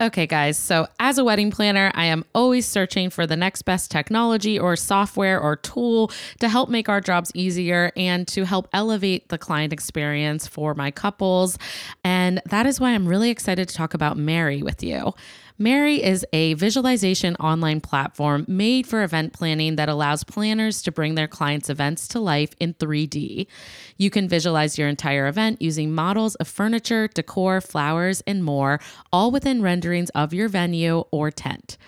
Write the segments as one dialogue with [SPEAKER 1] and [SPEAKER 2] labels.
[SPEAKER 1] Okay, guys. So, as a wedding planner, I am always searching for the next best technology or software or tool to help make our jobs easier and to help elevate the client experience for my couples. And that is why I'm really excited to talk about Merri with you. Merri is a visualization online platform made for event planning that allows planners to bring their clients' events to life in 3D. You can visualize your entire event using models of furniture, decor, flowers, and more, all within renderings of your venue or tent.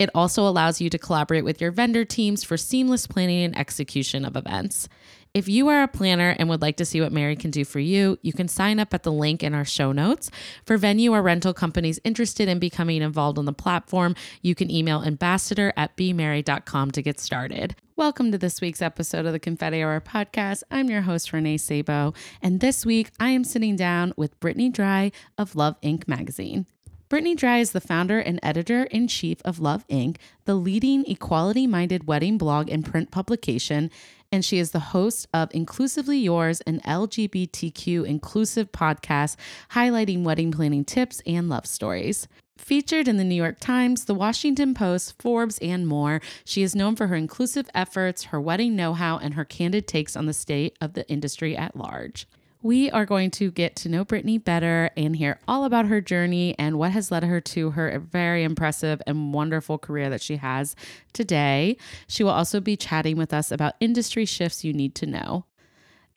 [SPEAKER 1] It also allows you to collaborate with your vendor teams for seamless planning and execution of events. If you are a planner and would like to see what Merri can do for you, you can sign up at the link in our show notes. For venue or rental companies interested in becoming involved on the platform, you can email ambassador at bmary.com to get started. Welcome to this week's episode of the Confetti Hour podcast. I'm your host, Renee Sabo, and this week I am sitting down with Brittny Drye of Love Inc. magazine. Brittny Drye is the founder and editor in chief of Love Inc., the leading equality minded wedding blog and print publication, and she is the host of Inclusively Yours, an LGBTQ inclusive podcast highlighting wedding planning tips and love stories. Featured in the New York Times, the Washington Post, Forbes, and more, she is known for her inclusive efforts, her wedding know how, and her candid takes on the state of the industry at large. We are going to get to know Brittny better and hear all about her journey and what has led her to her very impressive and wonderful career that she has today. She will also be chatting with us about industry shifts you need to know.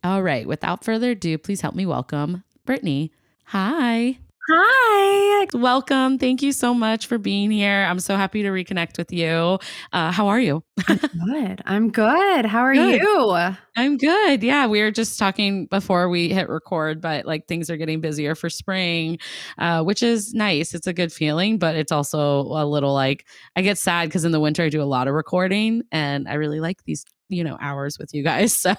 [SPEAKER 1] All right, without further ado, please help me welcome Brittny. Hi.
[SPEAKER 2] Hi.
[SPEAKER 1] Welcome. Thank you so much for being here. I'm so happy to reconnect with you. Uh, how are you?
[SPEAKER 2] I'm good. I'm good. How are good. you?
[SPEAKER 1] I'm good. Yeah, we were just talking before we hit record, but like things are getting busier for spring, uh, which is nice. It's a good feeling, but it's also a little like I get sad because in the winter I do a lot of recording and I really like these you know hours with you guys so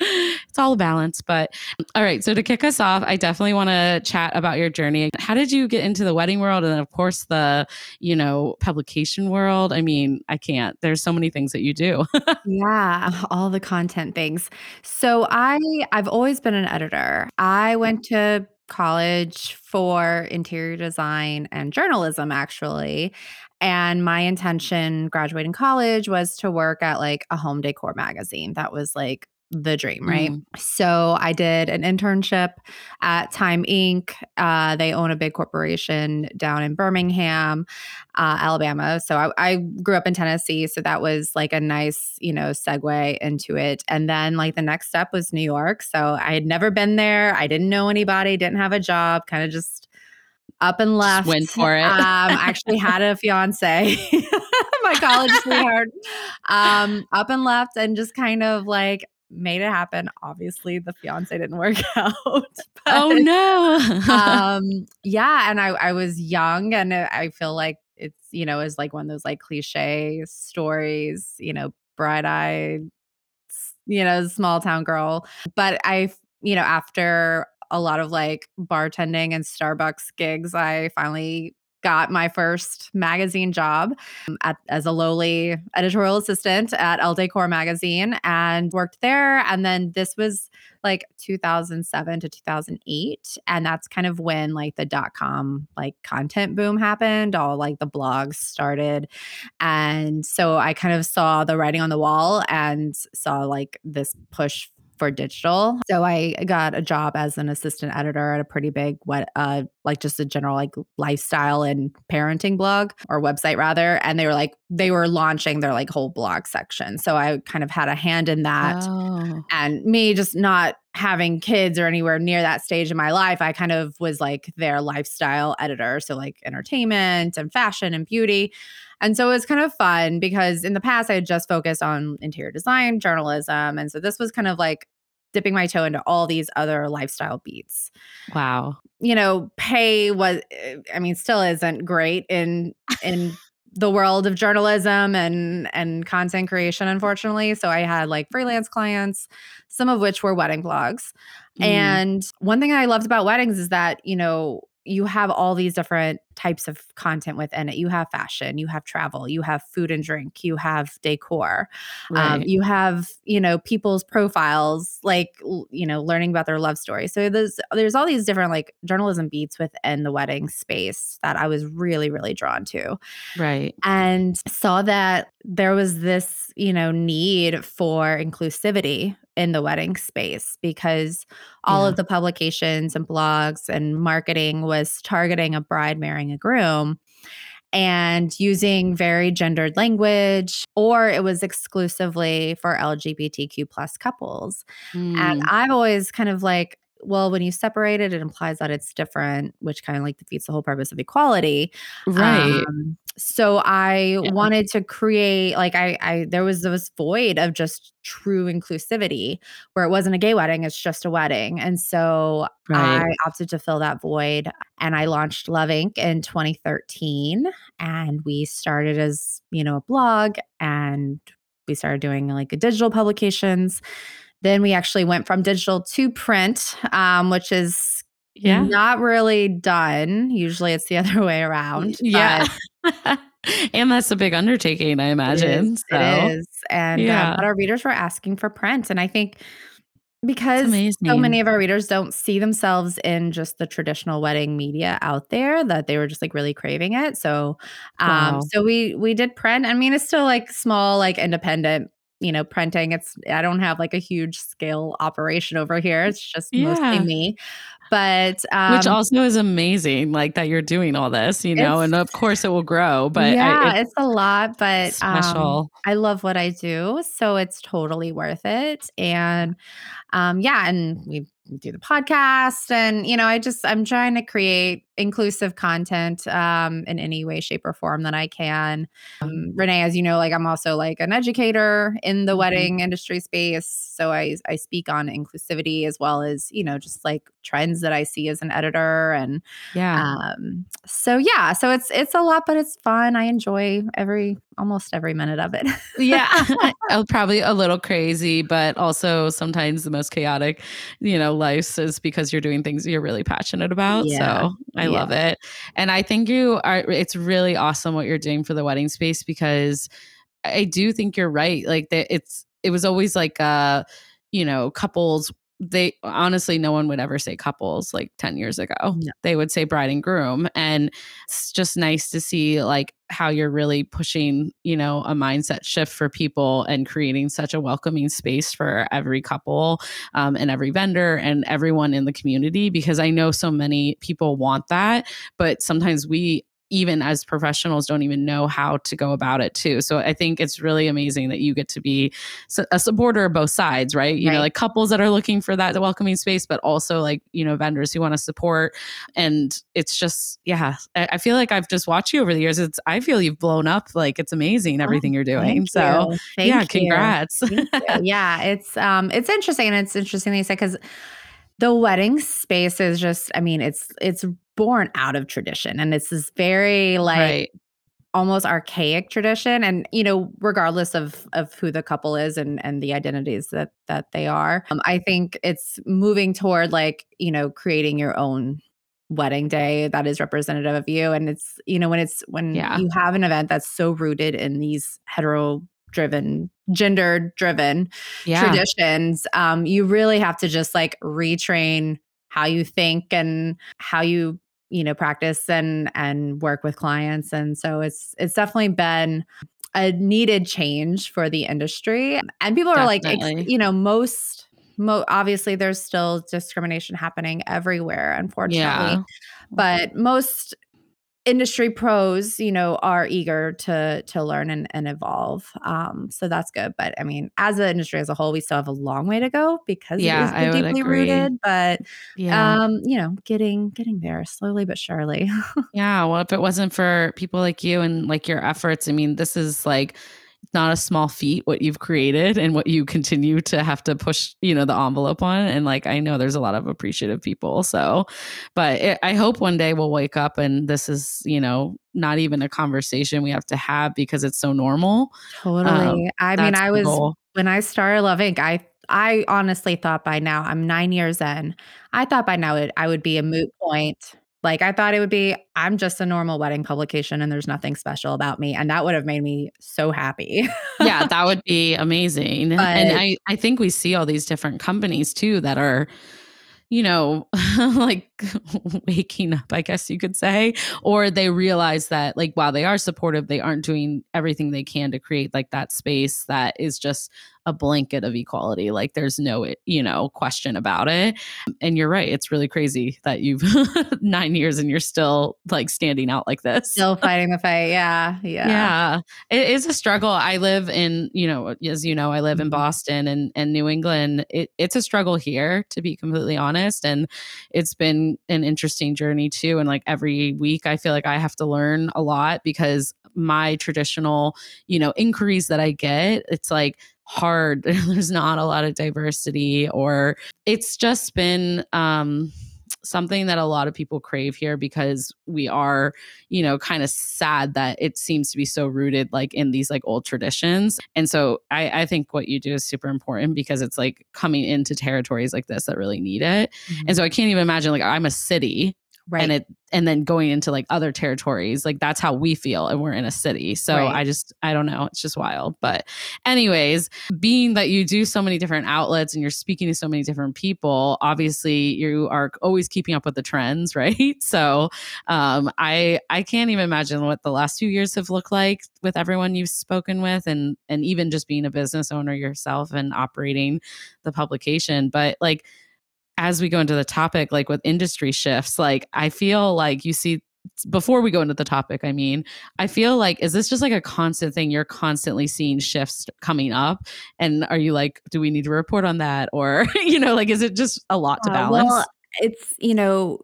[SPEAKER 1] it's all a balance but um, all right so to kick us off i definitely want to chat about your journey. How did you get into the wedding world and then of course the you know publication world? I mean i can't there's so many things that you do.
[SPEAKER 2] Yeah all the content things. So i i've always been an editor. I mm. went to college for interior design and journalism actually and my intention graduating college was to work at like a home decor magazine. That was like the dream, right? Mm. So I did an internship at Time Inc. Uh, they own a big corporation down in Birmingham, uh, Alabama. So I, I, grew up in Tennessee, so that was like a nice, you know, segue into it. And then like the next step was New York. So I had never been there. I didn't know anybody, didn't have a job, kind of just up and left.
[SPEAKER 1] Just went for it. um,
[SPEAKER 2] actually had a fiance, my college sweetheart. Um, up and left and just kind of like made it happen. Obviously, the fiance didn't work out.
[SPEAKER 1] Oh, but, oh no.
[SPEAKER 2] um, yeah, and I I was young, and I feel like it's you know is like one of those like cliche stories, you know, bright eyed, you know, small town girl. But I, you know, after a lot of like bartending and Starbucks gigs, I finally got my first magazine job um, at, as a lowly editorial assistant at Elle Decor magazine and worked there. And then this was like 2007 to 2008. And that's kind of when like the dot com like content boom happened, all like the blogs started. And so I kind of saw the writing on the wall and saw like this push for digital. So I got a job as an assistant editor at a pretty big what uh like just a general like lifestyle and parenting blog or website rather and they were like they were launching their like whole blog section. So I kind of had a hand in that. Oh. And me just not having kids or anywhere near that stage in my life, I kind of was like their lifestyle editor. So, like entertainment and fashion and beauty. And so it was kind of fun because in the past I had just focused on interior design, journalism. And so this was kind of like dipping my toe into all these other lifestyle beats.
[SPEAKER 1] Wow.
[SPEAKER 2] You know, pay was eh, I mean still isn't great in in the world of journalism and and content creation unfortunately so i had like freelance clients some of which were wedding blogs mm. and one thing i loved about weddings is that you know you have all these different types of content within it. You have fashion, you have travel, you have food and drink, you have decor, um, right. um, you have you know people's profiles, like you know learning about their love story. So there's there's all these different like journalism beats within the wedding space that I was really really drawn to,
[SPEAKER 1] right?
[SPEAKER 2] And saw that there was this you know need for inclusivity in the wedding space because all yeah. of the publications and blogs and marketing was targeting a bride marrying a groom and using very gendered language or it was exclusively for lgbtq plus couples mm. and i've always kind of like well, when you separate it, it implies that it's different, which kind of like defeats the whole purpose of equality.
[SPEAKER 1] Right. Um,
[SPEAKER 2] so I yeah. wanted to create like I I there was this void of just true inclusivity where it wasn't a gay wedding, it's just a wedding. And so right. I opted to fill that void and I launched Love Inc in 2013 and we started as, you know, a blog and we started doing like a digital publications then we actually went from digital to print, um, which is yeah. not really done. Usually it's the other way around.
[SPEAKER 1] Yeah. and that's a big undertaking, I imagine.
[SPEAKER 2] It is. So. It is. And uh, yeah. but our readers were asking for print. And I think because so many of our readers don't see themselves in just the traditional wedding media out there that they were just like really craving it so um wow. so we we did print i mean it's still like small like independent you know, printing. It's I don't have like a huge scale operation over here. It's just yeah. mostly me. But
[SPEAKER 1] um, which also is amazing, like that you're doing all this, you know, and of course it will grow. But
[SPEAKER 2] yeah, I, it's, it's, a lot, but special. Um, I love what I do, so it's totally worth it. And um, yeah, and we do the podcast and you know i just i'm trying to create inclusive content um, in any way shape or form that i can. Um, renee as you know like i'm also like an educator in the mm-hmm. wedding industry space so i i speak on inclusivity as well as you know just like trends that i see as an editor and
[SPEAKER 1] yeah.
[SPEAKER 2] um, so yeah so it's it's a lot but it's fun. I enjoy every almost every minute of it
[SPEAKER 1] yeah probably a little crazy but also sometimes the most chaotic you know life is because you're doing things you're really passionate about. Yeah. So I yeah. love it. And I think you are, it's really awesome what you're doing for the wedding space because I do think you're right. Like that it's, it was always like, uh, you know, couples they honestly no one would ever say couples like 10 years ago no. they would say bride and groom and it's just nice to see like how you're really pushing you know a mindset shift for people and creating such a welcoming space for every couple um, and every vendor and everyone in the community because i know so many people want that but sometimes we even as professionals don't even know how to go about it too. So i think it's really amazing that you get to be a supporter of both sides right? You right. know like couples that are looking for that welcoming space but also like you know vendors who want to support. And it's just yeah I, I, feel like i've just watched you over the years. It's i feel you've blown up. Like it's amazing oh, everything oh, you're doing. So yeah congrats.
[SPEAKER 2] Yeah it's um it's interesting and it's interesting you said because the wedding space is just i mean it's it's born out of tradition and it's this very like right. almost archaic tradition and you know regardless of of who the couple is and and the identities that that they are um, i think it's moving toward like you know creating your own wedding day that is representative of you and it's you know when it's when yeah. you have an event that's so rooted in these hetero driven gender driven yeah. traditions um you really have to just like retrain how you think and how you you know practice and and work with clients and so it's it's definitely been a needed change for the industry and people are definitely. like you know most mo- obviously there's still discrimination happening everywhere unfortunately yeah. but most industry pros, you know, are eager to to learn and, and evolve. Um, so that's good. But I mean, as an industry as a whole, we still have a long way to go because
[SPEAKER 1] Yeah,
[SPEAKER 2] it is deeply
[SPEAKER 1] agree.
[SPEAKER 2] rooted. But
[SPEAKER 1] Yeah.
[SPEAKER 2] um, you know, getting getting there slowly but surely.
[SPEAKER 1] Yeah. Well, if it wasn't for people like you and like your efforts, I mean, this is like not a small feat what you've created and what you continue to have to push, you know, the envelope on. And like, I know there's a lot of appreciative people. So, but it, I hope one day we'll wake up and this is, you know, not even a conversation we have to have because it's so normal.
[SPEAKER 2] Totally. Um, I mean, I was
[SPEAKER 1] goal.
[SPEAKER 2] when I started Love Inc. I I honestly thought by now I'm nine years in. I thought by now it, I would be a moot point. Like I thought it would be. I'm just a normal wedding publication, and there's nothing special about me, and that would have made me so happy.
[SPEAKER 1] yeah, that would be amazing. and I, I think we see all these different companies too that are, you know, like waking up, I guess you could say, or they realize that like while they are supportive, they aren't doing everything they can to create like that space that is just a blanket of equality. Like there's no, you know, question about it. And you're right. It's really crazy that you've nine years and you're still like standing out like this.
[SPEAKER 2] Still fighting the fight. Yeah, yeah.
[SPEAKER 1] Yeah. It is a struggle. I live in, you know, as you know, I live in
[SPEAKER 2] Mhm.
[SPEAKER 1] Boston and, and New England. It, it's a struggle here, to be completely honest. And it's been an interesting journey too. And like every week, I feel like I have to learn a lot because my traditional, you know, inquiries that I get, it's like, hard there's not a lot of diversity or it's just been um something that a lot of people crave here because we are you know kind of sad that it seems to be so rooted like in these like old traditions. And so i i think what you do is super important because it's like coming into territories like this that really need it. And mm-hmm. so i can't even imagine like i'm a city
[SPEAKER 2] right.
[SPEAKER 1] and it and then going into like other territories like that's how we feel and we're in a city so
[SPEAKER 2] Right.
[SPEAKER 1] i just i don't know it's just wild but anyways being that you do so many different outlets and you're speaking to so many different people obviously you are always keeping up with the trends right so um i i can't even imagine what the last few years have looked like with everyone you've spoken with and and even just being a business owner yourself and operating the publication but like as we go into the topic, like with industry shifts, like I feel like you see before we go into the topic, I mean, I feel like is this just like a constant thing? You're constantly seeing shifts coming up, and are you like, do we need to report on that, or you know, like is it just a lot to
[SPEAKER 2] Uh,
[SPEAKER 1] balance?
[SPEAKER 2] Well, it's you know,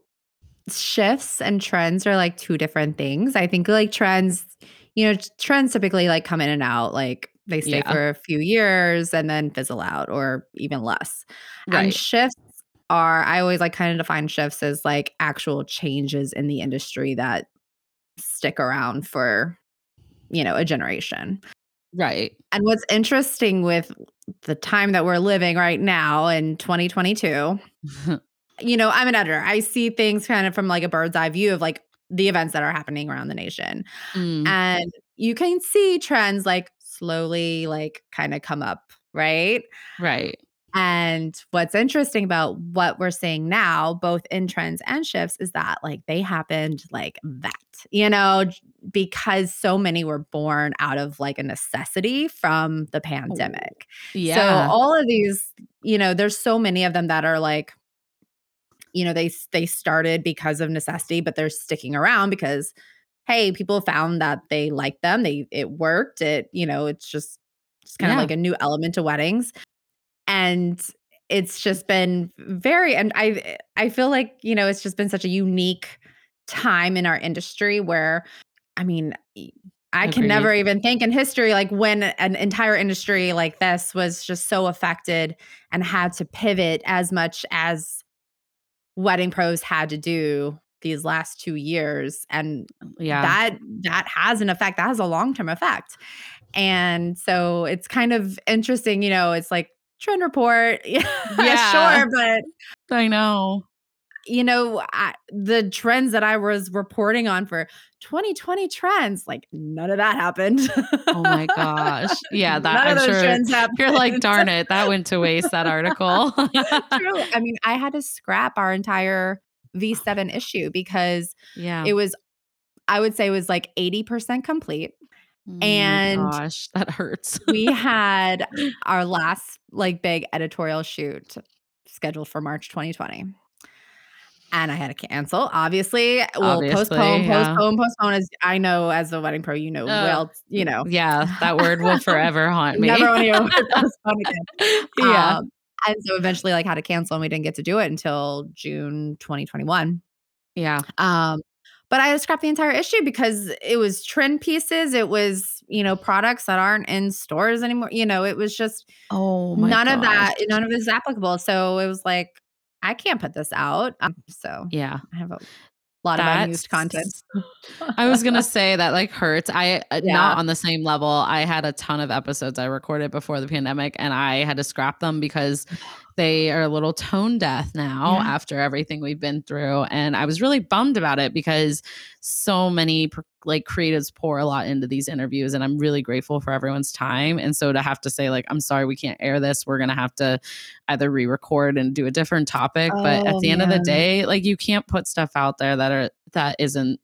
[SPEAKER 2] shifts and trends are like two different things. I think like trends, you know, trends typically like come in and out. Like they stay
[SPEAKER 1] Yeah.
[SPEAKER 2] for a few years and then fizzle out, or even less. And shifts are I always like kind of define shifts as like actual changes in the industry that stick around for you know a generation.
[SPEAKER 1] right,
[SPEAKER 2] And what's interesting with the time that we're living right now in 2022, you know, I'm an editor. I see things kind of from like a bird's eye view of like the events that are happening around the nation.
[SPEAKER 1] Mm,
[SPEAKER 2] And you can see trends like slowly like kind of come up, right?
[SPEAKER 1] right,
[SPEAKER 2] And what's interesting about what we're seeing now, both in trends and shifts, is that like they happened like that, you know, because so many were born out of like a necessity from the pandemic.
[SPEAKER 1] yeah,
[SPEAKER 2] So all of these, you know, there's so many of them that are like, you know, they they started because of necessity, but they're sticking around because hey, people found that they liked them. They it worked. It, you know, it's just just kind
[SPEAKER 1] Yeah.
[SPEAKER 2] of like a new element to weddings. And it's just been very and I I feel like, you know, it's just been such a unique time in our industry where I mean, I can
[SPEAKER 1] Agreed.
[SPEAKER 2] never even think in history like when an entire industry like this was just so affected and had to pivot as much as wedding pros had to do these last 2 years and
[SPEAKER 1] yeah,
[SPEAKER 2] that that has an effect that has a long-term effect and so it's kind of interesting you know it's like trend report yeah
[SPEAKER 1] Yeah.
[SPEAKER 2] sure but
[SPEAKER 1] I know.
[SPEAKER 2] you know I, the trends that i was reporting on for 2020 trends like none of that happened
[SPEAKER 1] Oh my gosh, yeah, that
[SPEAKER 2] none
[SPEAKER 1] I'm
[SPEAKER 2] of those
[SPEAKER 1] sure
[SPEAKER 2] trends happened
[SPEAKER 1] you're like, darn it, that went to waste. That article.
[SPEAKER 2] Truly. i mean i had to scrap our entire v7 issue because
[SPEAKER 1] yeah.
[SPEAKER 2] it was i would say it was like 80% complete
[SPEAKER 1] Oh
[SPEAKER 2] and
[SPEAKER 1] gosh, that hurts.
[SPEAKER 2] we had our last like big editorial shoot scheduled for March 2020. and I had to cancel. Obviously, well,
[SPEAKER 1] Obviously,
[SPEAKER 2] postpone,
[SPEAKER 1] yeah.
[SPEAKER 2] postpone, postpone. As I know, as a wedding pro, you know, well, you know,
[SPEAKER 1] Yeah, that word will forever haunt me.
[SPEAKER 2] never want to hear postpone again.
[SPEAKER 1] yeah.
[SPEAKER 2] Um, and so eventually, like, had to cancel, and we didn't get to do it until June 2021.
[SPEAKER 1] yeah.
[SPEAKER 2] Um, but I scrapped the entire issue because it was trend pieces. It was, you know, products that aren't in stores anymore. You know, it was just
[SPEAKER 1] Oh my
[SPEAKER 2] none of that, none of it is applicable. So it was like, I can't put this out. Um, so
[SPEAKER 1] Yeah.
[SPEAKER 2] I have a lot of unused content.
[SPEAKER 1] I was gonna say that like hurts. I uh,
[SPEAKER 2] Yeah.
[SPEAKER 1] not on the same level. I had a ton of episodes I recorded before the pandemic, and I had to scrap them because they are a little tone deaf now
[SPEAKER 2] Yeah.
[SPEAKER 1] after everything we've been through. And I was really bummed about it because so many like creatives pour a lot into these interviews, and I'm really grateful for everyone's time. And so to have to say like, I'm sorry, we can't air this. We're gonna have to either re-record and do a different topic. but at
[SPEAKER 2] Oh,
[SPEAKER 1] the end of the day, like you can't put stuff out there that are that isn't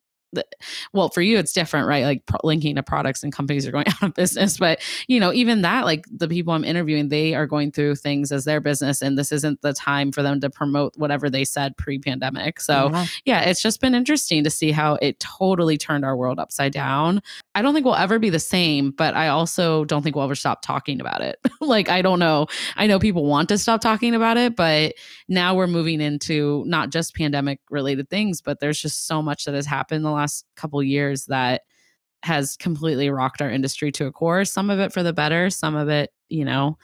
[SPEAKER 1] well for you it's different right? Like pro- linking to products and companies are going out of business. But you know even that like the people i'm interviewing they are going through things as their business and this isn't the time for them to promote whatever they said pre-pandemic. So
[SPEAKER 2] Yeah.
[SPEAKER 1] yeah it's just been interesting to see how it totally turned our world upside down. I don't think we'll ever be the same but i also don't think we'll ever stop talking about it. Like i don't know. I know people want to stop talking about it but now we're moving into not just pandemic related things but there's just so much that has happened the last couple years that has completely rocked our industry to a core some of it for the better some of it you know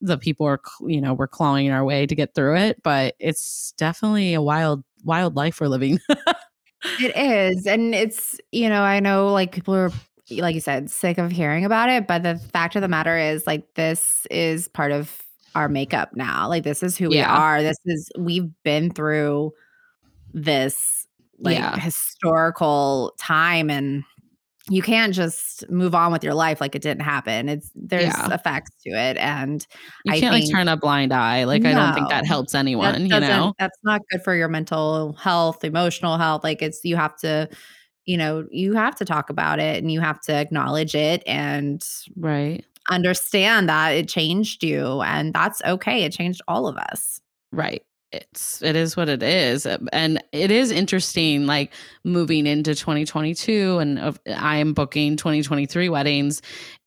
[SPEAKER 1] the people are you know we're clawing our way to get through it but it's definitely a wild wild life we're living
[SPEAKER 2] It is. And it's, you know, I know like people are, like you said, sick of hearing about it. But the fact of the matter is, like, this is part of our makeup now. Like, this is who we are. This is, we've been through this like
[SPEAKER 1] Yeah.
[SPEAKER 2] historical time and you can't just move on with your life like it didn't happen. It's there's
[SPEAKER 1] Yeah.
[SPEAKER 2] effects to it. And
[SPEAKER 1] you
[SPEAKER 2] I
[SPEAKER 1] can't like turn a blind eye like i don't think that
[SPEAKER 2] No.
[SPEAKER 1] helps
[SPEAKER 2] that
[SPEAKER 1] anyone you know
[SPEAKER 2] that's not good for your mental health emotional health like it's you have to you know you have to talk about it and you have to acknowledge it and
[SPEAKER 1] right
[SPEAKER 2] understand that it changed you and that's okay it changed all of us
[SPEAKER 1] Right. It's it is what it is. Uh, And it is interesting like moving into 2022 and of- I am booking 2023 weddings.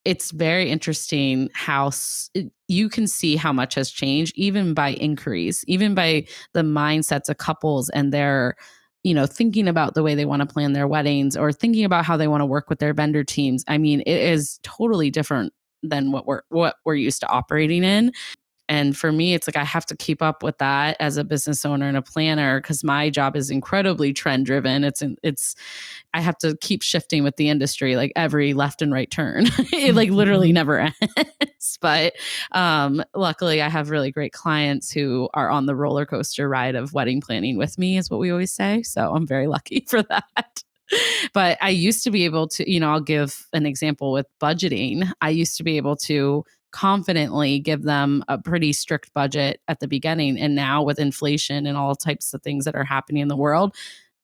[SPEAKER 1] It's very interesting how s- you can see how much has changed even by inquiries, even by the mindsets of couples and their you know thinking about the way they want to plan their weddings or thinking about how they want to work with their vendor teams. I mean, it is totally different than what we're what we're used to operating in. And for me, it's like I have to keep up with that as a business owner and a planner because my job is incredibly trend driven. It's it's I have to keep shifting with the industry like every left and right turn. it like literally never ends. But um, luckily, I have really great clients who are on the roller coaster ride of wedding planning with me, is what we always say. So I'm very lucky for that. But I used to be able to, you know, I'll give an example with budgeting. I used to be able to confidently give them a pretty strict budget at the beginning. And now with inflation and all types of things that are happening in the world,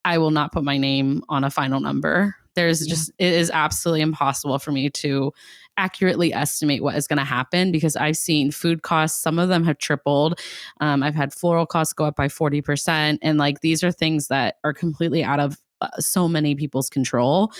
[SPEAKER 1] I will not put my name on a final number. There's
[SPEAKER 2] Yeah.
[SPEAKER 1] just, it is absolutely impossible for me to accurately estimate what is going to happen because I've seen food costs, some of them have tripled. Um, I've had floral costs go up by 40%. And like these are things that are completely out of uh, so many people's control.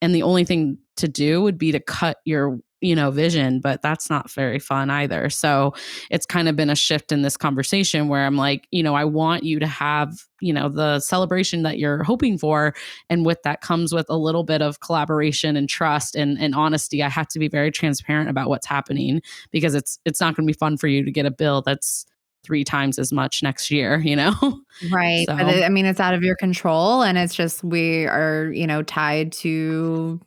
[SPEAKER 1] And the only thing to do would be to cut your you know vision but that's not very fun either. So it's kind of been a shift in this conversation where i'm like you know i want you to have you know the celebration that you're hoping for and with that comes with a little bit of collaboration and trust and, and honesty. I have to be very transparent about what's happening because it's it's not going to be fun for you to get a bill that's three times as much next year you know?
[SPEAKER 2] Right
[SPEAKER 1] So-
[SPEAKER 2] i mean it's out of your control and it's just we are you know tied to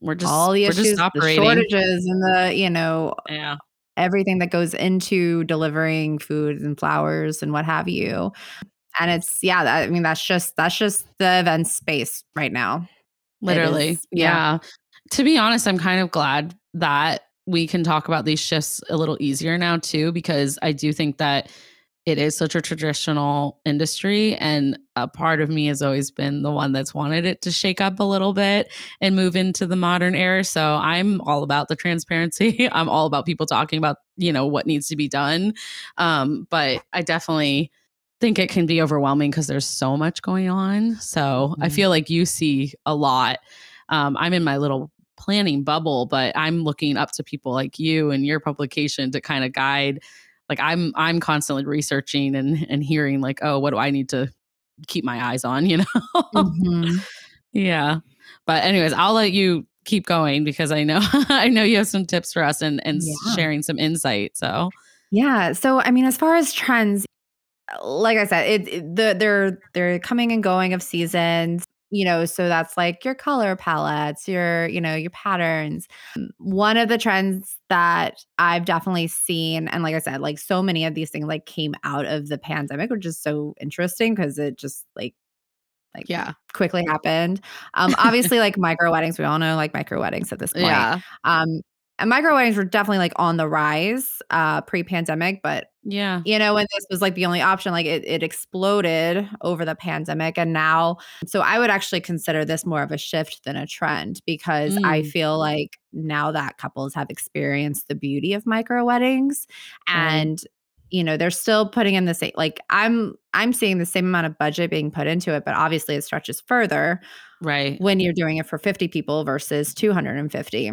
[SPEAKER 1] we're just
[SPEAKER 2] all the issues the shortages and the you know
[SPEAKER 1] yeah
[SPEAKER 2] everything that goes into delivering food and flowers and what have you. And it's yeah, I mean that's just that's just the event space right now.
[SPEAKER 1] literally
[SPEAKER 2] is, yeah.
[SPEAKER 1] yeah. to be honest i'm kind of glad that we can talk about these shifts a little easier now too because i do think that it is such a traditional industry and a part of me has always been the one that's wanted it to shake up a little bit and move into the modern era so i'm all about the transparency i'm all about people talking about you know what needs to be done um, but i definitely think it can be overwhelming because there's so much going on. So mm-hmm. I feel like you see a lot. Um, I'm in my little planning bubble, but I'm looking up to people like you and your publication to kind of guide. Like I'm I'm constantly researching and and hearing like, oh, what do I need to keep my eyes on, you know? Mm-hmm. yeah. But anyways, I'll let you keep going because I know I know you have some tips for us and and yeah. sharing some insight. So
[SPEAKER 2] yeah. So I mean, as far as trends, like I said, it, it the they're they're coming and going of seasons you know so that's like your color palettes your you know your patterns. One of the trends that i've definitely seen and like i said like so many of these things like came out of the pandemic which is so interesting because it just like like
[SPEAKER 1] yeah.
[SPEAKER 2] quickly happened. Um obviously like micro weddings we all know like micro weddings at this point.
[SPEAKER 1] Yeah.
[SPEAKER 2] Um and micro weddings were definitely like on the rise uh pre-pandemic but
[SPEAKER 1] yeah.
[SPEAKER 2] you know when this was like the only option like it, it exploded over the pandemic and now so i would actually consider this more of a shift than a trend because mm. i feel like now that couples have experienced the beauty of micro weddings and you know they're still putting in the same like i'm i'm seeing the same amount of budget being put into it but obviously it stretches further
[SPEAKER 1] right.
[SPEAKER 2] when you're doing it for 50 people versus 250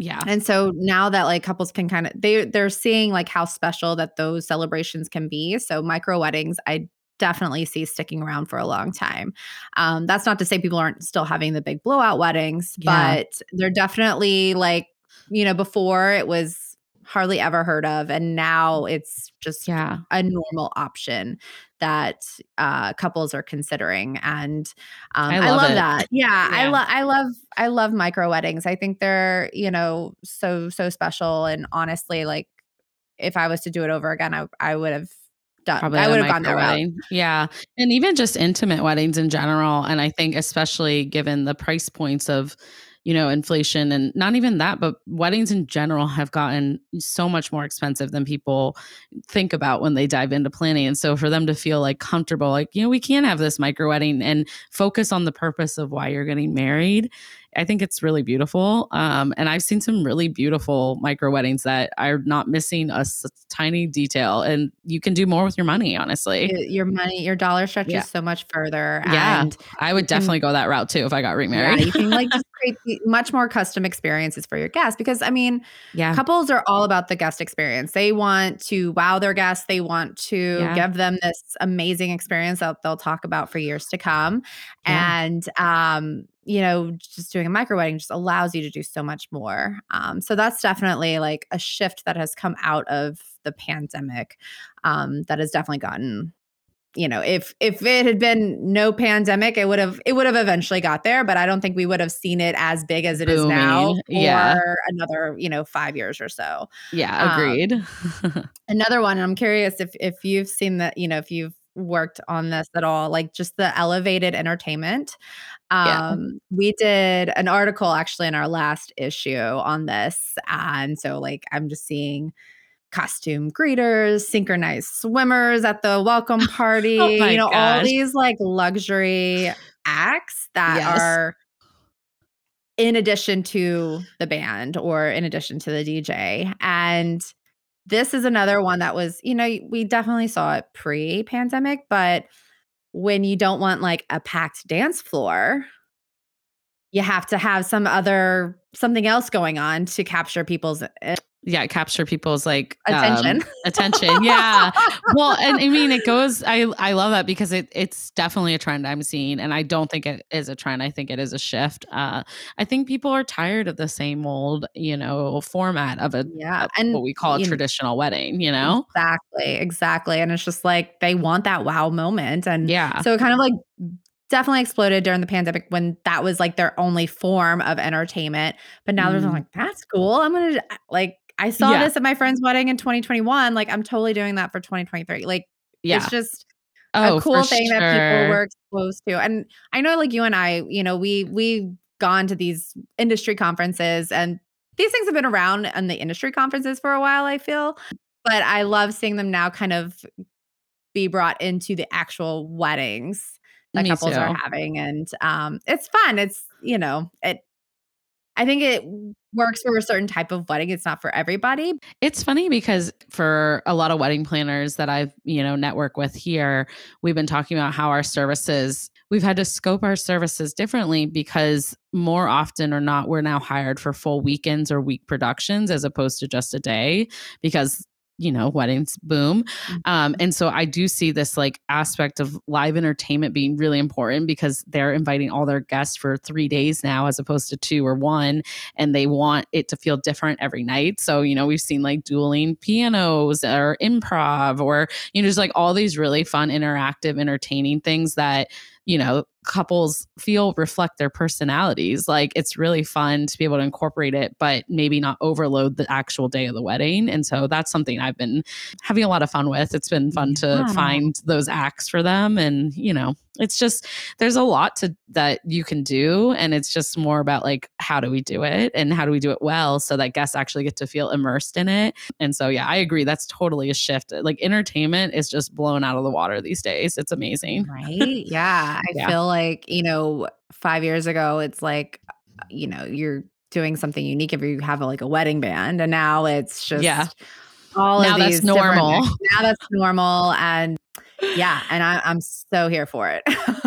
[SPEAKER 1] yeah.
[SPEAKER 2] And so now that like couples can kind of they they're seeing like how special that those celebrations can be. So micro weddings, I definitely see sticking around for a long time. Um, that's not to say people aren't still having the big blowout weddings, yeah. but they're definitely like, you know, before it was hardly ever heard of and now it's just
[SPEAKER 1] yeah.
[SPEAKER 2] a normal option that uh, couples are considering and um, I love, I love that. Yeah, yeah, I love I love I love micro weddings. I think they're you know so so special and honestly like if I was to do it over again I I would have done Probably I would have gone that wedding. route
[SPEAKER 1] yeah and even just intimate weddings in general and I think especially given the price points of you know, inflation and not even that, but weddings in general have gotten so much more expensive than people think about when they dive into planning. And so for them to feel like comfortable, like, you know, we can have this micro wedding and focus on the purpose of why you're getting married I think it's really beautiful. Um, and I've seen some really beautiful micro weddings that are not missing a s- tiny detail. And you can do more with your money, honestly.
[SPEAKER 2] Your money, your dollar stretches yeah. so much further.
[SPEAKER 1] Yeah. I would definitely can, go that route too if I got remarried.
[SPEAKER 2] Yeah, you can like create much more custom experiences for your guests because I mean,
[SPEAKER 1] yeah.
[SPEAKER 2] couples are all about the guest experience. They want to wow their guests, they want to yeah. give them this amazing experience that they'll talk about for years to come. Yeah. And um, you know, just doing a micro wedding just allows you to do so much more. Um, so that's definitely like a shift that has come out of the pandemic um, that has definitely gotten you know if if it had been no pandemic it would have it would have eventually got there but i don't think we would have seen it as big as it Booming. is now for
[SPEAKER 1] yeah.
[SPEAKER 2] another you know five years or so
[SPEAKER 1] yeah agreed
[SPEAKER 2] um, another one i'm curious if if you've seen that you know if you've worked on this at all like just the elevated entertainment um yeah. we did an article actually in our last issue on this and so like i'm just seeing costume greeters synchronized swimmers at the welcome party oh you know gosh. all these like luxury acts that yes. are in addition to the band or in addition to the DJ and this is another one that was, you know, we definitely saw it pre pandemic, but when you don't want like a packed dance floor, you have to have some other something else going on to capture people's eh,
[SPEAKER 1] yeah capture people's like
[SPEAKER 2] attention
[SPEAKER 1] um, attention yeah well and i mean it goes i i love that because it it's definitely a trend i'm seeing and i don't think it is a trend i think it is a shift uh i think people are tired of the same old you know format of a
[SPEAKER 2] yeah
[SPEAKER 1] and what we call a traditional know, wedding you know
[SPEAKER 2] exactly exactly and it's just like they want that wow moment and
[SPEAKER 1] yeah
[SPEAKER 2] so it kind of like definitely exploded during the pandemic when that was like their only form of entertainment. But now mm. they're like, that's cool. I'm gonna like I saw yeah. this at my friend's wedding in 2021. Like, I'm totally doing that for 2023. Like, yeah. it's just oh, a cool thing sure. that people were exposed to. And I know, like you and I, you know, we we've gone to these industry conferences, and these things have been around in the industry conferences for a while. I feel, but I love seeing them now kind of be brought into the actual weddings that Me couples too. are having, and um, it's fun. It's you know, it I think it works for a certain type of wedding. It's not for everybody.
[SPEAKER 1] It's funny because for a lot of wedding planners that I've, you know, network with here, we've been talking about how our services, we've had to scope our services differently because more often or not, we're now hired for full weekends or week productions as opposed to just a day because you know weddings boom um,
[SPEAKER 2] Mhm.
[SPEAKER 1] and so i do see this like aspect of live entertainment being really important because they're inviting all their guests for three days now as opposed to two or one and they want it to feel different every night so you know we've seen like dueling pianos or improv or you know just like all these really fun interactive entertaining things that you know couples feel reflect their personalities like it's really fun to be able to incorporate it but maybe not overload the actual day of the wedding and so that's something i've been having a lot of fun with it's been fun mm, to
[SPEAKER 2] Yeah.
[SPEAKER 1] find those acts for them and you know it's just there's a lot to that you can do and it's just more about like how do we do it and how do we do it well so that guests actually get to feel immersed in it and so yeah i agree that's totally a shift like entertainment is just blown out of the water these days it's amazing
[SPEAKER 2] Right? Yeah. I
[SPEAKER 1] Yeah.
[SPEAKER 2] feel like, you know, five years ago, it's like, you know, you're doing something unique if you have a, like a wedding band. And now it's just
[SPEAKER 1] Yeah.
[SPEAKER 2] All
[SPEAKER 1] Now
[SPEAKER 2] of
[SPEAKER 1] that's
[SPEAKER 2] these different-
[SPEAKER 1] normal.
[SPEAKER 2] Now that's normal. And yeah. And I, I'm so here for it.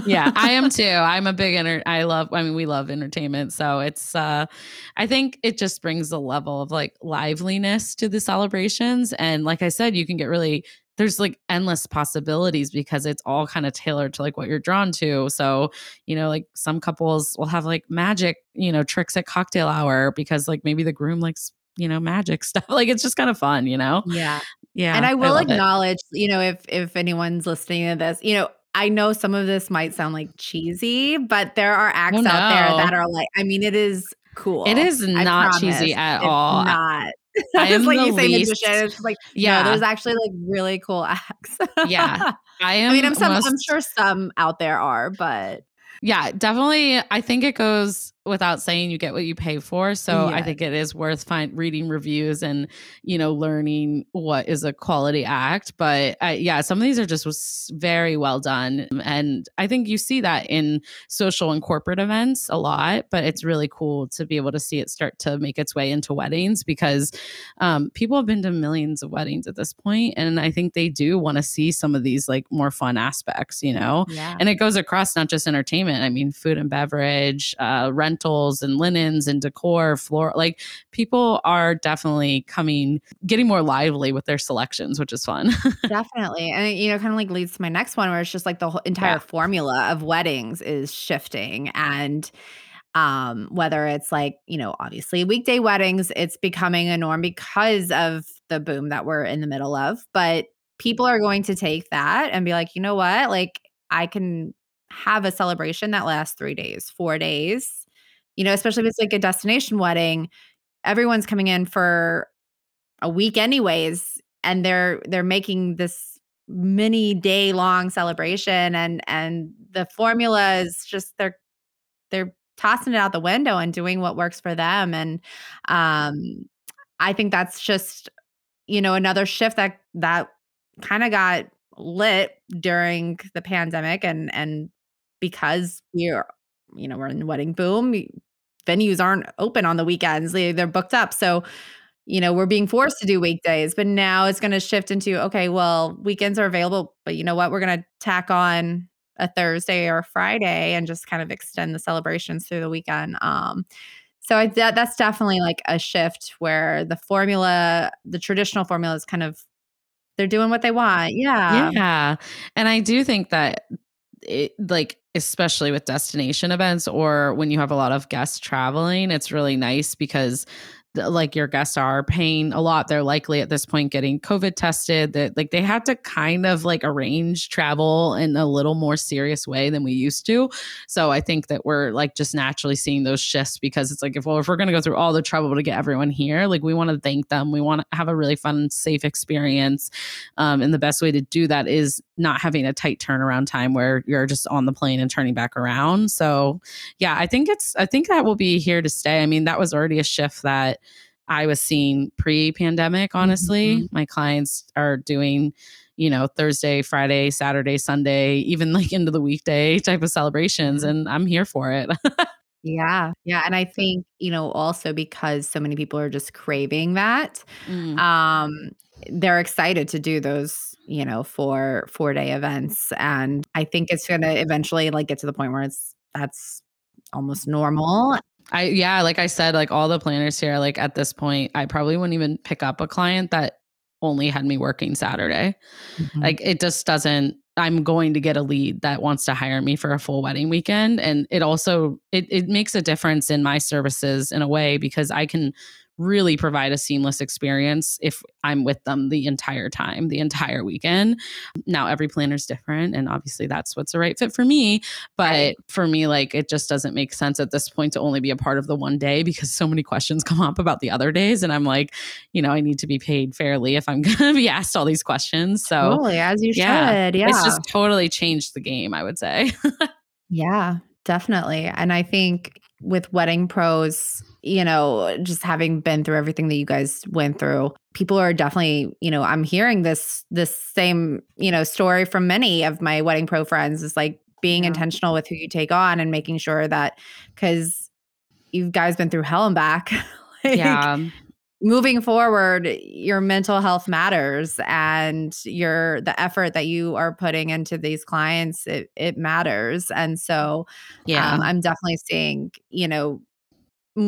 [SPEAKER 1] yeah i am too i'm a big enter i love i mean we love entertainment so it's uh i think it just brings a level of like liveliness to the celebrations and like i said you can get really there's like endless possibilities because it's all kind of tailored to like what you're drawn to so you know like some couples will have like magic you know tricks at cocktail hour because like maybe the groom likes you know magic stuff like it's just kind of fun you know
[SPEAKER 2] yeah.
[SPEAKER 1] yeah
[SPEAKER 2] and I will
[SPEAKER 1] it.
[SPEAKER 2] acknowledge, you know, if if anyone's listening to this, you know, I know some of this might sound like cheesy, but there are oh, acts
[SPEAKER 1] Oh,
[SPEAKER 2] out there that are like, I mean, it is cool.
[SPEAKER 1] It is not cheesy at
[SPEAKER 2] It's
[SPEAKER 1] all.
[SPEAKER 2] Not.
[SPEAKER 1] I am
[SPEAKER 2] it's like
[SPEAKER 1] the
[SPEAKER 2] you say
[SPEAKER 1] least-
[SPEAKER 2] magician. It's like
[SPEAKER 1] yeah
[SPEAKER 2] no, there's actually like really cool acts.
[SPEAKER 1] Yeah. i am
[SPEAKER 2] I mean, I'm some. I'm sure some out there are, but
[SPEAKER 1] Yeah, definitely. I think it goes without saying you get what you pay for. So I think it is worth find reading reviews and you know learning what is a quality act. But yeah, some of these are just very well done, and I think you see that in social and corporate events a lot. But it's really cool to be able to see it start to make its way into weddings because um, people have been to millions of weddings at this point, and I think they do want to see some of these like more fun aspects. You know,
[SPEAKER 2] yeah,
[SPEAKER 1] and it goes across not just entertainment i mean food and beverage uh, rentals and linens and decor floor like people are definitely coming getting more lively with their selections which is fun
[SPEAKER 2] definitely. And it, you know, kind of like leads to my next one, where it's just like the whole entire
[SPEAKER 1] Yeah.
[SPEAKER 2] formula of weddings is shifting, and um whether it's like you know obviously weekday weddings it's becoming a norm because of the boom that we're in the middle of but people are going to take that and be like you know what like i can have a celebration that lasts three days four days you know especially if it's like a destination wedding everyone's coming in for a week anyways and they're they're making this mini day long celebration and and the formula is just they're they're tossing it out the window and doing what works for them and um i think that's just you know another shift that that kind of got lit during the pandemic and and because we're you know we're in the wedding boom venues aren't open on the weekends they, they're booked up so you know we're being forced to do weekdays but now it's going to shift into okay well weekends are available but you know what we're going to tack on a thursday or a friday and just kind of extend the celebrations through the weekend um so I, that, that's definitely like a shift where the formula the traditional formula is kind of they're doing what they want yeah.
[SPEAKER 1] Yeah and i do think that it like especially with destination events or when you have a lot of guests traveling it's really nice because like your guests are paying a lot they're likely at this point getting covid tested that like they had to kind of like arrange travel in a little more serious way than we used to so i think that we're like just naturally seeing those shifts because it's like if well if we're going to go through all the trouble to get everyone here like we want to thank them we want to have a really fun safe experience um, and the best way to do that is not having a tight turnaround time where you're just on the plane and turning back around. So, yeah, I think it's, I think that will be here to stay. I mean, that was already a shift that I was seeing pre pandemic, honestly.
[SPEAKER 2] Mhm.
[SPEAKER 1] My clients are doing, you know, Thursday, Friday, Saturday, Sunday, even like into the weekday type of celebrations. And I'm here for it.
[SPEAKER 2] Yeah. Yeah, and I think, you know, also because so many people are just craving that,
[SPEAKER 1] Mm.
[SPEAKER 2] um, they're excited to do those, you know, 4 4-day events, and I think it's gonna eventually, like, get to the point where it's that's almost normal.
[SPEAKER 1] I yeah, like I said, like all the planners here, like at this point, I probably wouldn't even pick up a client that only had me working Saturday.
[SPEAKER 2] Mhm.
[SPEAKER 1] Like it just doesn't I'm going to get a lead that wants to hire me for a full wedding weekend and it also it it makes a difference in my services in a way because I can really provide a seamless experience if I'm with them the entire time, the entire weekend. Now every planner is different and obviously that's what's the right fit for me, but
[SPEAKER 2] Right.
[SPEAKER 1] for me like it just doesn't make sense at this point to only be a part of the one day because so many questions come up about the other days and I'm like, you know, I need to be paid fairly if I'm going to be asked all these questions. So
[SPEAKER 2] Totally, as you
[SPEAKER 1] yeah,
[SPEAKER 2] should, yeah.
[SPEAKER 1] it's just totally changed the game, I would say.
[SPEAKER 2] Yeah, definitely. And I think with wedding pros, you know, just having been through everything that you guys went through, people are definitely, you know, I'm hearing this this same, you know, story from many of my wedding pro friends is like being
[SPEAKER 1] Yeah.
[SPEAKER 2] intentional with who you take on and making sure that cuz you guys been through hell and back. like,
[SPEAKER 1] yeah.
[SPEAKER 2] moving forward your mental health matters and your the effort that you are putting into these clients it, it matters and so
[SPEAKER 1] Yeah.
[SPEAKER 2] um, i'm definitely seeing you know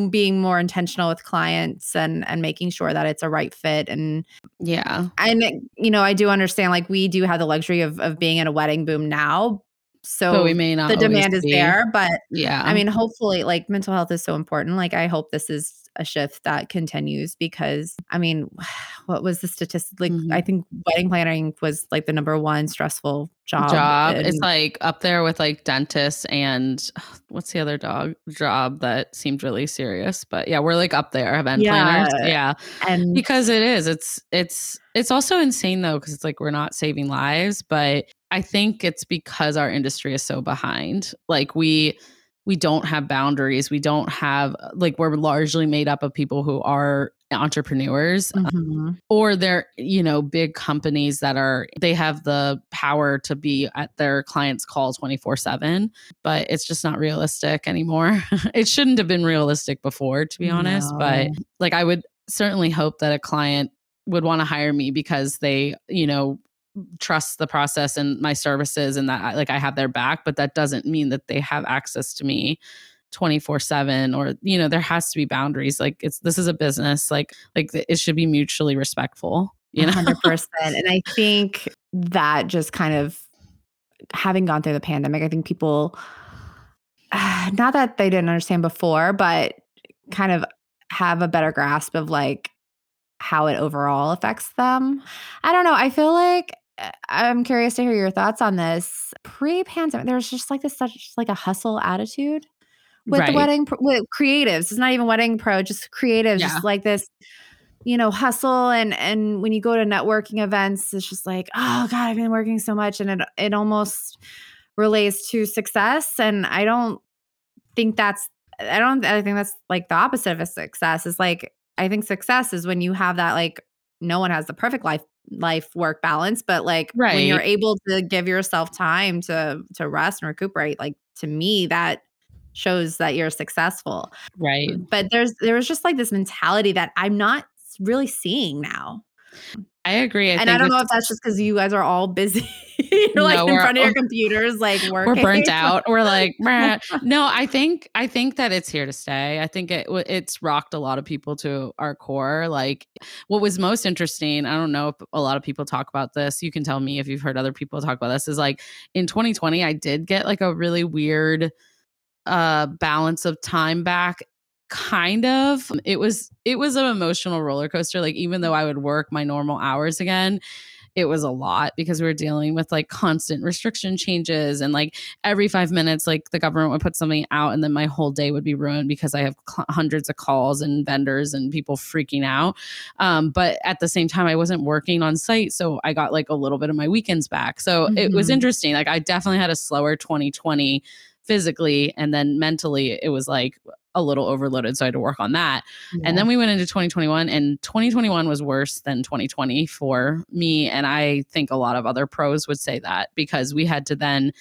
[SPEAKER 2] being more intentional with clients and and making sure that it's a right fit and
[SPEAKER 1] yeah.
[SPEAKER 2] and eh, you know i do understand like we do have the luxury of of being in a wedding boom now so
[SPEAKER 1] But we may not
[SPEAKER 2] the demand is
[SPEAKER 1] be.
[SPEAKER 2] there but
[SPEAKER 1] Yeah.
[SPEAKER 2] I mean, hopefully, like mental health is so important. Like, I hope this is a shift that continues because, I mean, what was the statistic? Like,
[SPEAKER 1] Mhm.
[SPEAKER 2] I think wedding planning was like the number one stressful job.
[SPEAKER 1] job. It's like up there with like dentists and what's the other dog job that seemed really serious. But yeah, we're like up there, event planners.
[SPEAKER 2] Yeah.
[SPEAKER 1] Yeah.
[SPEAKER 2] and
[SPEAKER 1] because it is it's it's it's also insane though because it's like we're not saving lives but i think it's because our industry is so behind like we we don't have boundaries. We don't have like we're largely made up of people who are entrepreneurs
[SPEAKER 2] Mhm.
[SPEAKER 1] or they're you know big companies that are they have the power to be at their clients call 24/7 but it's just not realistic anymore. It shouldn't have been realistic before to be honest but like I would certainly hope that a client would want to hire me because they you know trust the process and my services and that I, like I have their back but that doesn't mean that they have access to me 24/7 or you know there has to be boundaries like it's this is a business like like it should be mutually respectful you know
[SPEAKER 2] 100%. And I think that just kind of having gone through the pandemic, I think people, not that they didn't understand before, but kind of have a better grasp of like how it overall affects them. I don't know. I feel like I'm curious to hear your thoughts on this. Pre-pandemic, there's just like this such like a hustle attitude with the wedding pro- with creatives. It's not even wedding pro, just creatives.
[SPEAKER 1] Yeah.
[SPEAKER 2] Just like this, you know, hustle and and when you go to networking events, it's just like, oh god, I've been working so much, and it it almost relates to success. And I don't think that's I don't I think that's like the opposite of a success. Is like I think success is when you have that like no one has the perfect life life work balance, but like when you're able to give yourself time to to rest and recuperate, like to me that shows that you're successful.
[SPEAKER 1] right
[SPEAKER 2] But there's there was just like this mentality that I'm not really seeing now.
[SPEAKER 1] I agree I
[SPEAKER 2] and I don't know if that's just because you guys are all busy. you're like
[SPEAKER 1] No,
[SPEAKER 2] in front of your computers, like working.
[SPEAKER 1] we're burnt out. We're like, "Meh." no, I think I think that it's here to stay. I think it it's rocked a lot of people to our core. Like, what was most interesting, I don't know if a lot of people talk about this. You can tell me if you've heard other people talk about this. Is like in 2020, I did get like a really weird uh balance of time back kind of. It was it was an emotional roller coaster. Like even though i would work my normal hours again it was a lot because we were dealing with like constant restriction changes and like every five minutes like the government would put something out and then my whole day would be ruined because i have cl- hundreds of calls and vendors and people freaking out. Um, but at the same time i wasn't working on site so i got like a little bit of my weekends back. So it was
[SPEAKER 2] Mhm.
[SPEAKER 1] interesting. Like i definitely had a slower 2020 physically and then mentally it was like a little overloaded so i had to work on that and then we went into 2021, and 2021 was worse than 2020 for me. And I think a lot of other pros would say that because we had to then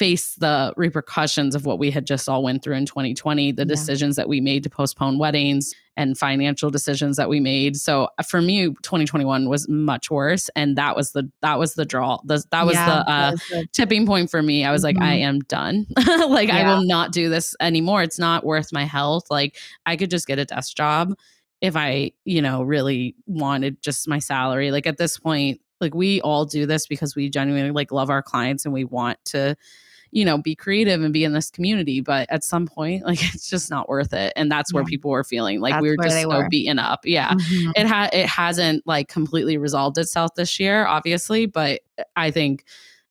[SPEAKER 1] face the repercussions of what we had just all went through in 2020 the
[SPEAKER 2] Yeah.
[SPEAKER 1] decisions that we made to postpone weddings and financial decisions that we made. So uh, for me 2021 was much worse and that was the that was the draw the, that was
[SPEAKER 2] Yeah,
[SPEAKER 1] the uh
[SPEAKER 2] was the-
[SPEAKER 1] tipping point for me. I was like i
[SPEAKER 2] Mhm.
[SPEAKER 1] am done. Like i will not do this anymore. It's not worth my health. Like i could just get a desk job if i you know really wanted just my salary. Like at this point like we all do this because we genuinely like love our clients and we want to you know be creative and be in this community but at some point like it's just not worth it and that's where
[SPEAKER 2] Yeah.
[SPEAKER 1] people were feeling like
[SPEAKER 2] That's
[SPEAKER 1] we were just so
[SPEAKER 2] were.
[SPEAKER 1] beaten up yeah
[SPEAKER 2] Mhm.
[SPEAKER 1] it ha- it hasn't like completely resolved itself this year obviously but i think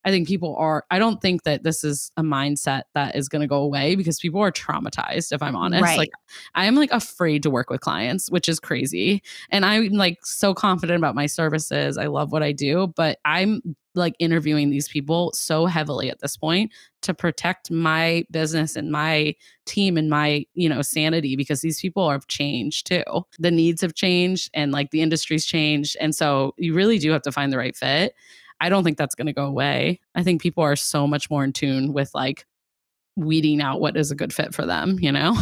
[SPEAKER 1] i think people are i don't think that this is a mindset that is going to go away because people are traumatized if i'm honest.
[SPEAKER 2] Right.
[SPEAKER 1] like i am like afraid to work with clients which is crazy. And i'm like so confident about my services. I love what i do but i'm like interviewing these people so heavily at this point to protect my business and my team and my you know sanity because these people have changed too. The needs have changed and like the industry's changed. And so you really do have to find the right fit i don't think that's going to go away i think people are so much more in tune with like weeding out what is a good fit for them you know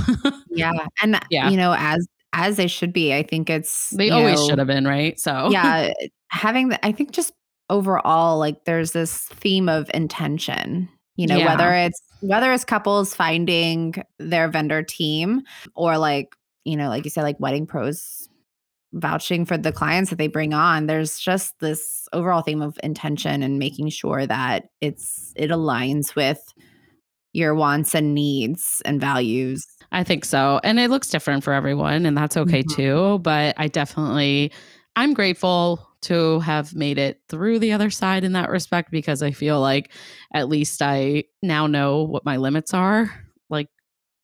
[SPEAKER 2] yeah and uh,
[SPEAKER 1] Yeah.
[SPEAKER 2] you know as as they should be i think it's
[SPEAKER 1] they always
[SPEAKER 2] know,
[SPEAKER 1] should have been right so
[SPEAKER 2] yeah having the i think just overall like there's this theme of intention you know
[SPEAKER 1] Yeah.
[SPEAKER 2] whether it's whether it's couples finding their vendor team or like you know like you said like wedding pros vouching for the clients that they bring on there's just this overall theme of intention and making sure that it's it aligns with your wants and needs and values
[SPEAKER 1] I think so. And it looks different for everyone, and that's okay
[SPEAKER 2] Mhm.
[SPEAKER 1] too. But I definitely, I'm grateful to have made it through the other side in that respect because I feel like at least I now know what my limits are, like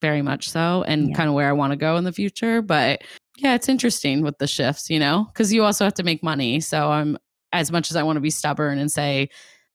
[SPEAKER 1] very much so, and
[SPEAKER 2] Yeah.
[SPEAKER 1] kind of where I want to go in the future. But yeah, it's interesting with the shifts, you know, because you also have to make money. So I'm, as much as I want to be stubborn and say,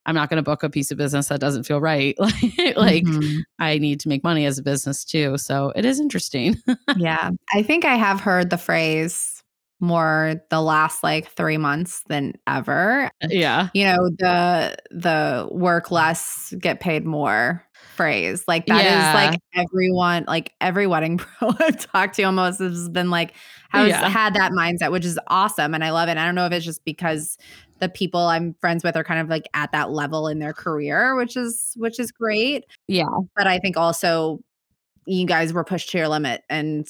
[SPEAKER 1] I'm not going to book a piece of business that doesn't feel right. like
[SPEAKER 2] Mhm.
[SPEAKER 1] I need to make money as a business too. So it is interesting.
[SPEAKER 2] yeah. I think I have heard the phrase more the last like three months than ever.
[SPEAKER 1] yeah.
[SPEAKER 2] You know, the the work less, get paid more phrase. Like that is
[SPEAKER 1] Yeah.
[SPEAKER 2] like everyone, like every wedding pro I've talked to almost has been like has
[SPEAKER 1] Yeah.
[SPEAKER 2] had that mindset, which is awesome. And I love it. I don't know if it's just because the people I'm friends with are kind of like at that level in their career, which is which is great.
[SPEAKER 1] Yeah.
[SPEAKER 2] But I think also you guys were pushed to your limit and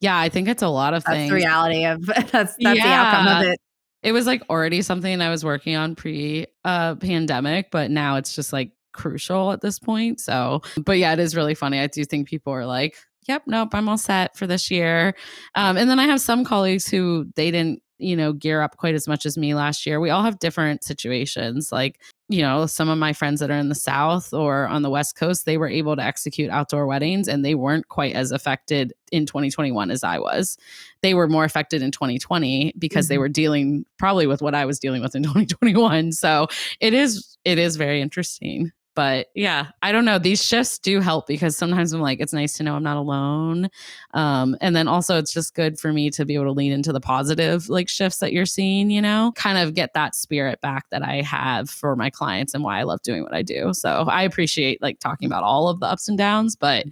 [SPEAKER 1] Yeah. I think it's a lot of
[SPEAKER 2] that's
[SPEAKER 1] things.
[SPEAKER 2] the reality of that's that's the outcome of it.
[SPEAKER 1] It was like already something I was working on pre uh pandemic, but now it's just like crucial at this point. So, but yeah, it is really funny. I do think people are like, yep, nope, I'm all set for this year. Um, and then I have some colleagues who they didn't, you know, gear up quite as much as me last year. We all have different situations. Like, you know, some of my friends that are in the South or on the West Coast, they were able to execute outdoor weddings and they weren't quite as affected in 2021 as I was. They were more affected in 2020 because they
[SPEAKER 2] Mhm.
[SPEAKER 1] were dealing probably with what I was dealing with in 2021. So it is it is very interesting. But yeah, I don't know. These shifts do help because sometimes I'm like, it's nice to know I'm not alone. Um, and then also it's just good for me to be able to lean into the positive like shifts that you're seeing, you know, kind of get that spirit back that I have for my clients and why I love doing what I do. So I appreciate like talking about all of the ups and downs, but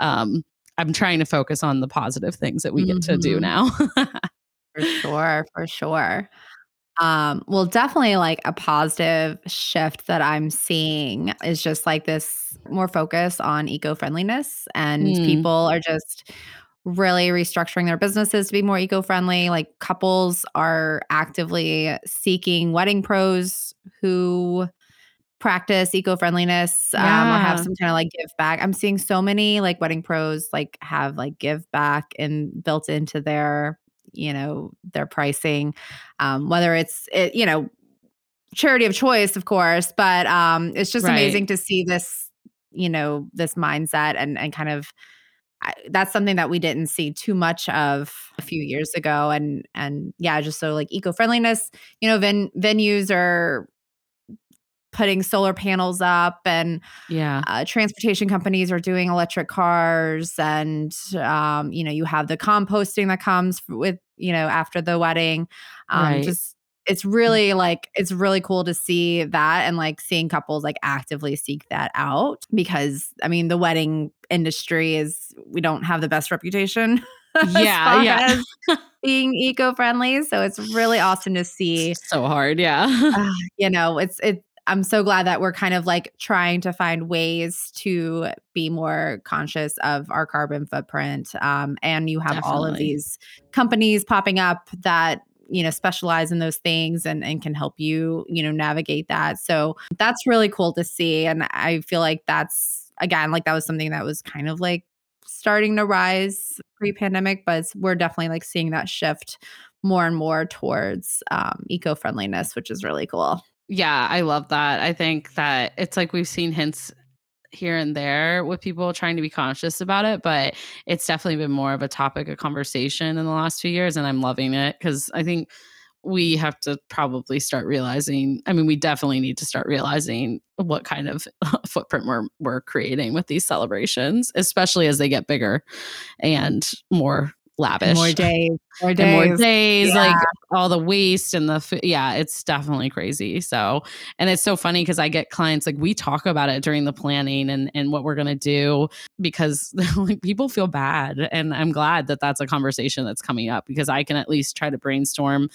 [SPEAKER 1] um I'm trying to focus on the positive things that we get to do
[SPEAKER 2] Mhm.
[SPEAKER 1] now.
[SPEAKER 2] For sure, for sure. Um, well, definitely like a positive shift that I'm seeing is just like this more focus on eco-friendliness and
[SPEAKER 1] Mm.
[SPEAKER 2] people are just really restructuring their businesses to be more eco-friendly. Like couples are actively seeking wedding pros who practice eco-friendliness um, or have some kind of like give back. I'm seeing so many like wedding pros like have like give back and built into their you know their pricing um whether it's it, you know charity of choice of course but um it's just
[SPEAKER 1] Right.
[SPEAKER 2] amazing to see this you know this mindset and and kind of I, that's something that we didn't see too much of a few years ago and and yeah just so like eco-friendliness you know ven- venues are putting solar panels up and
[SPEAKER 1] yeah.
[SPEAKER 2] uh, transportation companies are doing electric cars and um, you know you have the composting that comes with you know after the wedding um,
[SPEAKER 1] Right.
[SPEAKER 2] just it's really like it's really cool to see that and like seeing couples like actively seek that out because I mean the wedding industry is we don't have the best reputation.
[SPEAKER 1] Yeah, yeah.
[SPEAKER 2] being eco-friendly, so it's really awesome to see.
[SPEAKER 1] So hard, yeah.
[SPEAKER 2] uh, you know, it's it I'm so glad that we're kind of like trying to find ways to be more conscious of our carbon footprint. Um, and you have Definitely. all of these companies popping up that you know specialize in those things and and can help you you know navigate that. So that's really cool to see, and I feel like that's again like that was something that was kind of like starting to rise pre-pandemic, but we're definitely like seeing that shift more and more towards um, eco-friendliness, which is really cool.
[SPEAKER 1] Yeah, I love that. I think that it's like we've seen hints here and there with people trying to be conscious about it, but it's definitely been more of a topic of conversation in the last few years. And I'm loving it because I think we have to probably start realizing i mean we definitely need to start realizing what kind of footprint we're we're creating with these celebrations especially as they get bigger and more lavish.
[SPEAKER 2] More days.
[SPEAKER 1] More days. more days. Yeah. Like all the waste and the food. Yeah, it's definitely crazy. So, and it's so funny because I get clients like we talk about it during the planning and and what we're gonna do because like people feel bad, and I'm glad that that's a conversation that's coming up because I can at least try to brainstorm,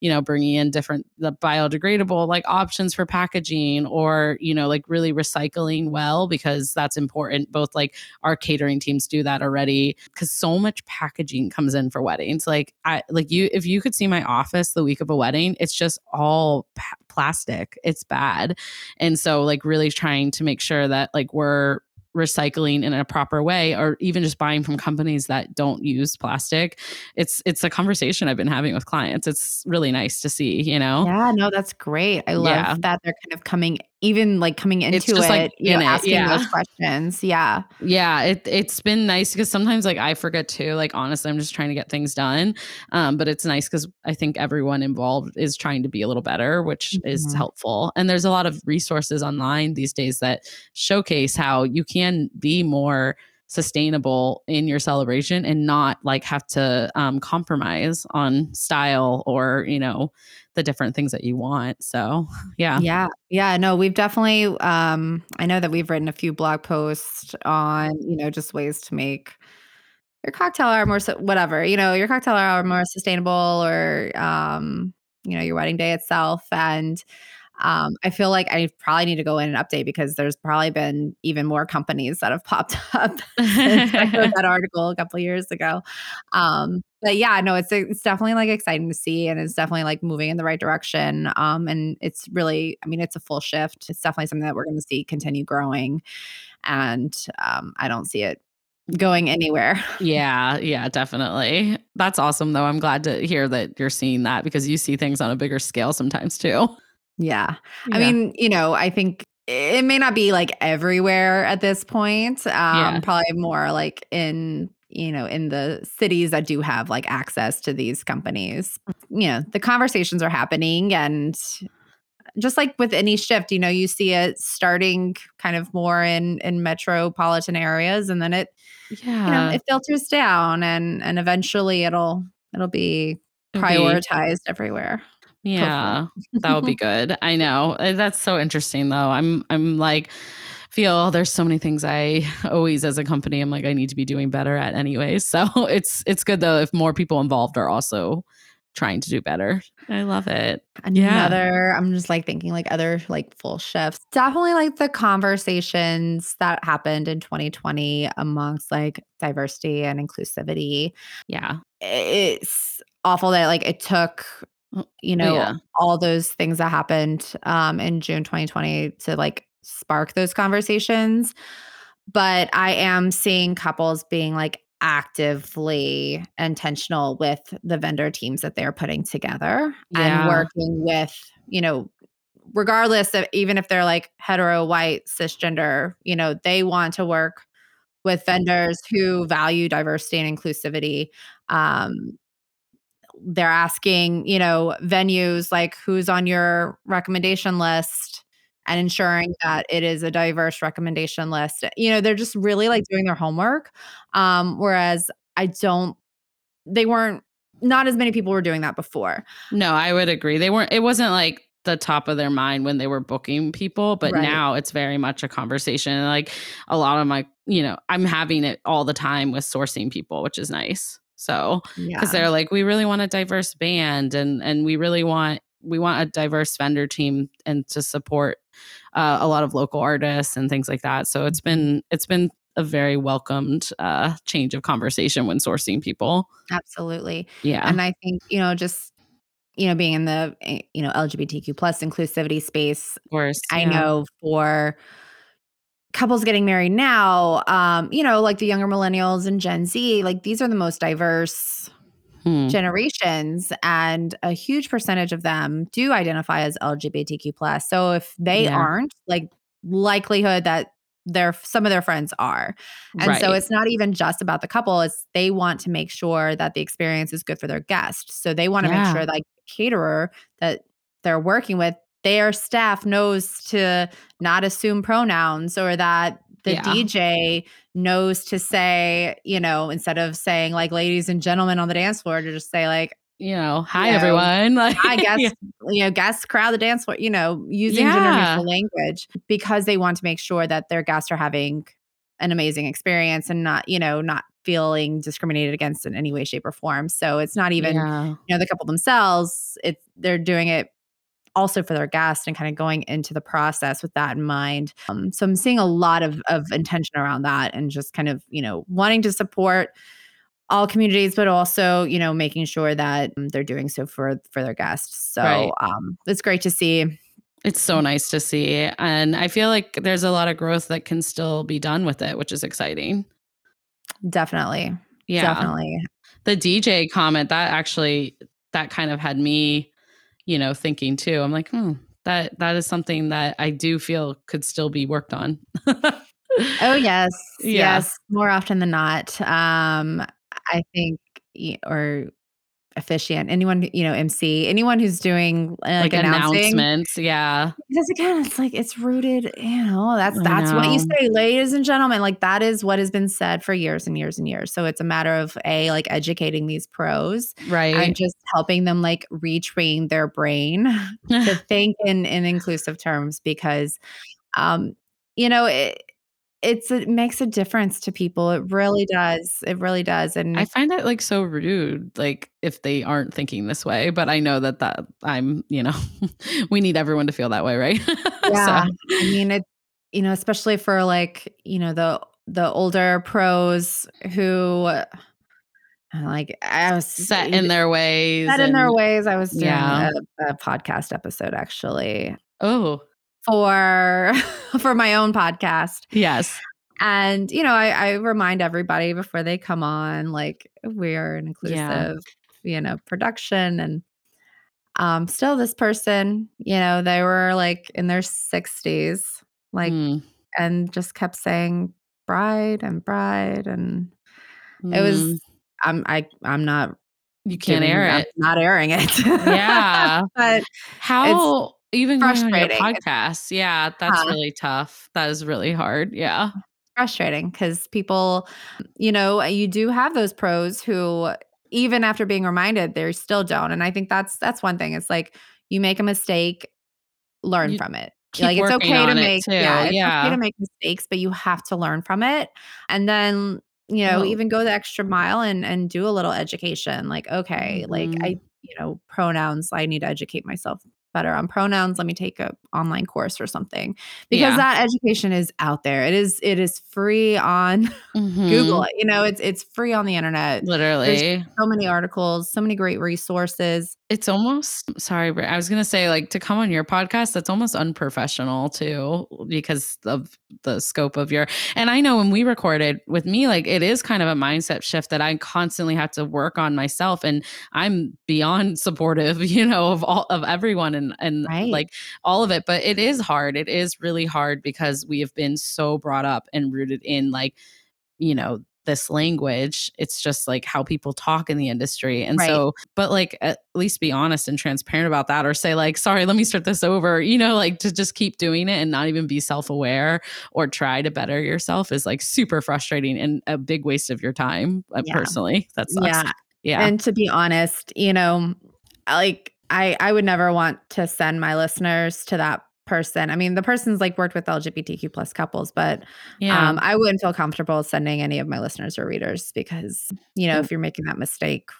[SPEAKER 1] you know, bringing in different the biodegradable like options for packaging or you know like really recycling well because that's important. Both like our catering teams do that already because so much packaging comes in for weddings. Like I like you if you could see my office the week of a wedding, it's just all pa- plastic. It's bad. And so like really trying to make sure that like we're recycling in a proper way or even just buying from companies that don't use plastic it's it's a conversation i've been having with clients it's really nice to see you know
[SPEAKER 2] yeah no that's great i love yeah. that they're kind of coming even like coming into it, like you know, asking yeah. those questions. Yeah.
[SPEAKER 1] Yeah. It, it's been nice because sometimes like I forget too, like honestly, I'm just trying to get things done. Um, but it's nice because I think everyone involved is trying to be a little better, which mm-hmm. is helpful. And there's a lot of resources online these days that showcase how you can be more sustainable in your celebration and not like have to um, compromise on style or you know the different things that you want. So, yeah.
[SPEAKER 2] Yeah. Yeah, no, we've definitely um I know that we've written a few blog posts on, you know, just ways to make your cocktail hour more so whatever, you know, your cocktail hour more sustainable or um you know, your wedding day itself and um, I feel like I probably need to go in and update because there's probably been even more companies that have popped up since I wrote that article a couple years ago. Um, but yeah, no, it's it's definitely like exciting to see, and it's definitely like moving in the right direction. Um, and it's really, I mean, it's a full shift. It's definitely something that we're going to see continue growing, and um, I don't see it going anywhere.
[SPEAKER 1] Yeah, yeah, definitely. That's awesome though. I'm glad to hear that you're seeing that because you see things on a bigger scale sometimes too.
[SPEAKER 2] Yeah. yeah. I mean, you know, I think it may not be like everywhere at this point. Um, yeah. probably more like in you know in the cities that do have like access to these companies you know the conversations are happening and just like with any shift you know you see it starting kind of more in in metropolitan areas and then it yeah you know it filters down and and eventually it'll it'll be prioritized everywhere
[SPEAKER 1] yeah, that would be good. I know. Uh, that's so interesting though. I'm I'm like feel there's so many things I always as a company I'm like I need to be doing better at anyway. So it's it's good though if more people involved are also trying to do better. I love it.
[SPEAKER 2] Another, yeah. I'm just like thinking like other like full shifts. Definitely like the conversations that happened in 2020 amongst like diversity and inclusivity.
[SPEAKER 1] Yeah.
[SPEAKER 2] It's awful that like it took you know, yeah. all those things that happened um, in June 2020 to like spark those conversations. But I am seeing couples being like actively intentional with the vendor teams that they're putting together yeah. and working with, you know, regardless of even if they're like hetero, white, cisgender, you know, they want to work with vendors who value diversity and inclusivity um, they're asking, you know, venues like who's on your recommendation list and ensuring that it is a diverse recommendation list. You know, they're just really like doing their homework. Um, whereas I don't they weren't not as many people were doing that before.
[SPEAKER 1] No, I would agree. They weren't, it wasn't like the top of their mind when they were booking people, but
[SPEAKER 2] Right.
[SPEAKER 1] now it's very much a conversation. Like a lot of my, you know, I'm having it all the time with sourcing people, which is nice. So,
[SPEAKER 2] Yeah.
[SPEAKER 1] because they're like, we really want a diverse band and and we really want we want a diverse vendor team and to support uh, a lot of local artists and things like that. So it's been it's been a very welcomed uh, change of conversation when sourcing people.
[SPEAKER 2] Absolutely.
[SPEAKER 1] Yeah,
[SPEAKER 2] And I think, you know, just you know, being in the eh, you know, LGBTQ plus inclusivity space,
[SPEAKER 1] of course.
[SPEAKER 2] I
[SPEAKER 1] yeah.
[SPEAKER 2] know for couples getting married now, um, you know, like the younger millennials and Gen Z, like these are the most diverse
[SPEAKER 1] Hmm.
[SPEAKER 2] generations and a huge percentage of them do identify as LGBTQ plus. So if they
[SPEAKER 1] Yeah.
[SPEAKER 2] aren't, like likelihood that their some of their friends are. And so it's not even just about the couple, it's they want to make sure that the experience is good for their guests. So they want to
[SPEAKER 1] Yeah.
[SPEAKER 2] make sure like the caterer that they're working with their staff knows to not assume pronouns or that the
[SPEAKER 1] Yeah.
[SPEAKER 2] DJ knows to say, you know, instead of saying like ladies and gentlemen on the dance floor, to just say like,
[SPEAKER 1] you know, hi
[SPEAKER 2] you know,
[SPEAKER 1] everyone. Like,
[SPEAKER 2] I guess,
[SPEAKER 1] yeah.
[SPEAKER 2] you know, guests crowd the dance floor, you know, using gender neutral language because they want to make sure that their guests are having an amazing experience and not, you know, not feeling discriminated against in any way, shape, or form. So it's not even,
[SPEAKER 1] yeah.
[SPEAKER 2] you know, the couple themselves, it's they're doing it also for their guests and kind of going into the process with that in mind. Um, so I'm seeing a lot of of intention around that and just kind of, you know, wanting to support all communities, but also, you know, making sure that um, they're doing so for for their guests. So
[SPEAKER 1] Right.
[SPEAKER 2] um, it's great to see.
[SPEAKER 1] It's so nice to see. And I feel like there's a lot of growth that can still be done with it, which is exciting.
[SPEAKER 2] Definitely,
[SPEAKER 1] Yeah.
[SPEAKER 2] definitely.
[SPEAKER 1] the DJ comment that actually that kind of had me, you know, thinking too. I'm like, hmm, that that is something that I do feel could still be worked on.
[SPEAKER 2] Oh yes,
[SPEAKER 1] Yeah.
[SPEAKER 2] yes. More often than not, um, I think, or officiant, anyone you know, MC, anyone who's doing uh, like,
[SPEAKER 1] like announcements. Yeah.
[SPEAKER 2] Because again, it's like it's rooted, you know, that's that's what you say, ladies and gentlemen. Like that is what has been said for years and years and years. So it's a matter of a like educating these pros
[SPEAKER 1] Right.
[SPEAKER 2] and just helping them like retrain their brain to think in in inclusive terms because um you know it it's it makes a difference to people it really does it really does and
[SPEAKER 1] I find that like so rude, like if they aren't thinking this way. But I know that that I'm, you know, we need everyone to feel that way, right?
[SPEAKER 2] yeah
[SPEAKER 1] so,
[SPEAKER 2] i mean it you know especially for like you know the the older pros who uh, like i was
[SPEAKER 1] set in their ways.
[SPEAKER 2] set in their ways i was doing
[SPEAKER 1] Yeah.
[SPEAKER 2] a, a podcast episode actually
[SPEAKER 1] Oh,
[SPEAKER 2] for for my own podcast
[SPEAKER 1] yes.
[SPEAKER 2] And you know, I, I remind everybody before they come on, like we're an inclusive,
[SPEAKER 1] Yeah.
[SPEAKER 2] you know, production. And um, still, this person, you know, they were like in their sixties, like,
[SPEAKER 1] Mm,
[SPEAKER 2] and just kept saying bride and bride, and it
[SPEAKER 1] mm.
[SPEAKER 2] was. I'm I I'm not
[SPEAKER 1] you can't air
[SPEAKER 2] I'm
[SPEAKER 1] it.
[SPEAKER 2] not airing it.
[SPEAKER 1] Yeah.
[SPEAKER 2] but
[SPEAKER 1] How even going on your
[SPEAKER 2] frustrating.
[SPEAKER 1] podcast? Yeah, that's
[SPEAKER 2] Huh.
[SPEAKER 1] really tough. That is really hard. Yeah.
[SPEAKER 2] frustrating because people, you know, you do have those pros who, even after being reminded, they still don't. And I think that's that's one thing. It's like you make a mistake, learn
[SPEAKER 1] You
[SPEAKER 2] from it. like it's okay to
[SPEAKER 1] it
[SPEAKER 2] make yeah, it's
[SPEAKER 1] yeah.
[SPEAKER 2] okay to make mistakes, but you have to learn from it. And then you know
[SPEAKER 1] Well-
[SPEAKER 2] even go the extra mile and and do a little education like okay like
[SPEAKER 1] Mhm.
[SPEAKER 2] i you know pronouns i need to educate myself better on pronouns let me take a online course or something because
[SPEAKER 1] Yeah.
[SPEAKER 2] that education is out there it is it is free on google
[SPEAKER 1] Mhm.
[SPEAKER 2] it you know it's it's free on the internet
[SPEAKER 1] Literally.
[SPEAKER 2] so many articles so many great resources
[SPEAKER 1] It's almost sorry, I was gonna say like to come on your podcast, that's almost unprofessional too, because of the scope of your and I know when we recorded with me, like it is kind of a mindset shift that I constantly have to work on myself. And I'm beyond supportive, you know, of all of everyone and and
[SPEAKER 2] Right.
[SPEAKER 1] like all of it. But it is hard. It is really hard because we have been so brought up and rooted in like, you know, this language. It's just like how people talk in the industry. And
[SPEAKER 2] Right.
[SPEAKER 1] so, but like at least be honest and transparent about that or say, like, sorry, let me start this over, you know, like to just keep doing it and not even be self aware or try to better yourself is like super frustrating and a big waste of your time. Uh,
[SPEAKER 2] Yeah.
[SPEAKER 1] Personally, that sucks.
[SPEAKER 2] Yeah.
[SPEAKER 1] Yeah.
[SPEAKER 2] And to be honest, you know, like I I would never want to send my listeners to that person. I mean, the person's like worked with LGBTQ plus couples, but
[SPEAKER 1] yeah.
[SPEAKER 2] um, I wouldn't feel comfortable sending any of my listeners or readers because you know if you're making that mistake,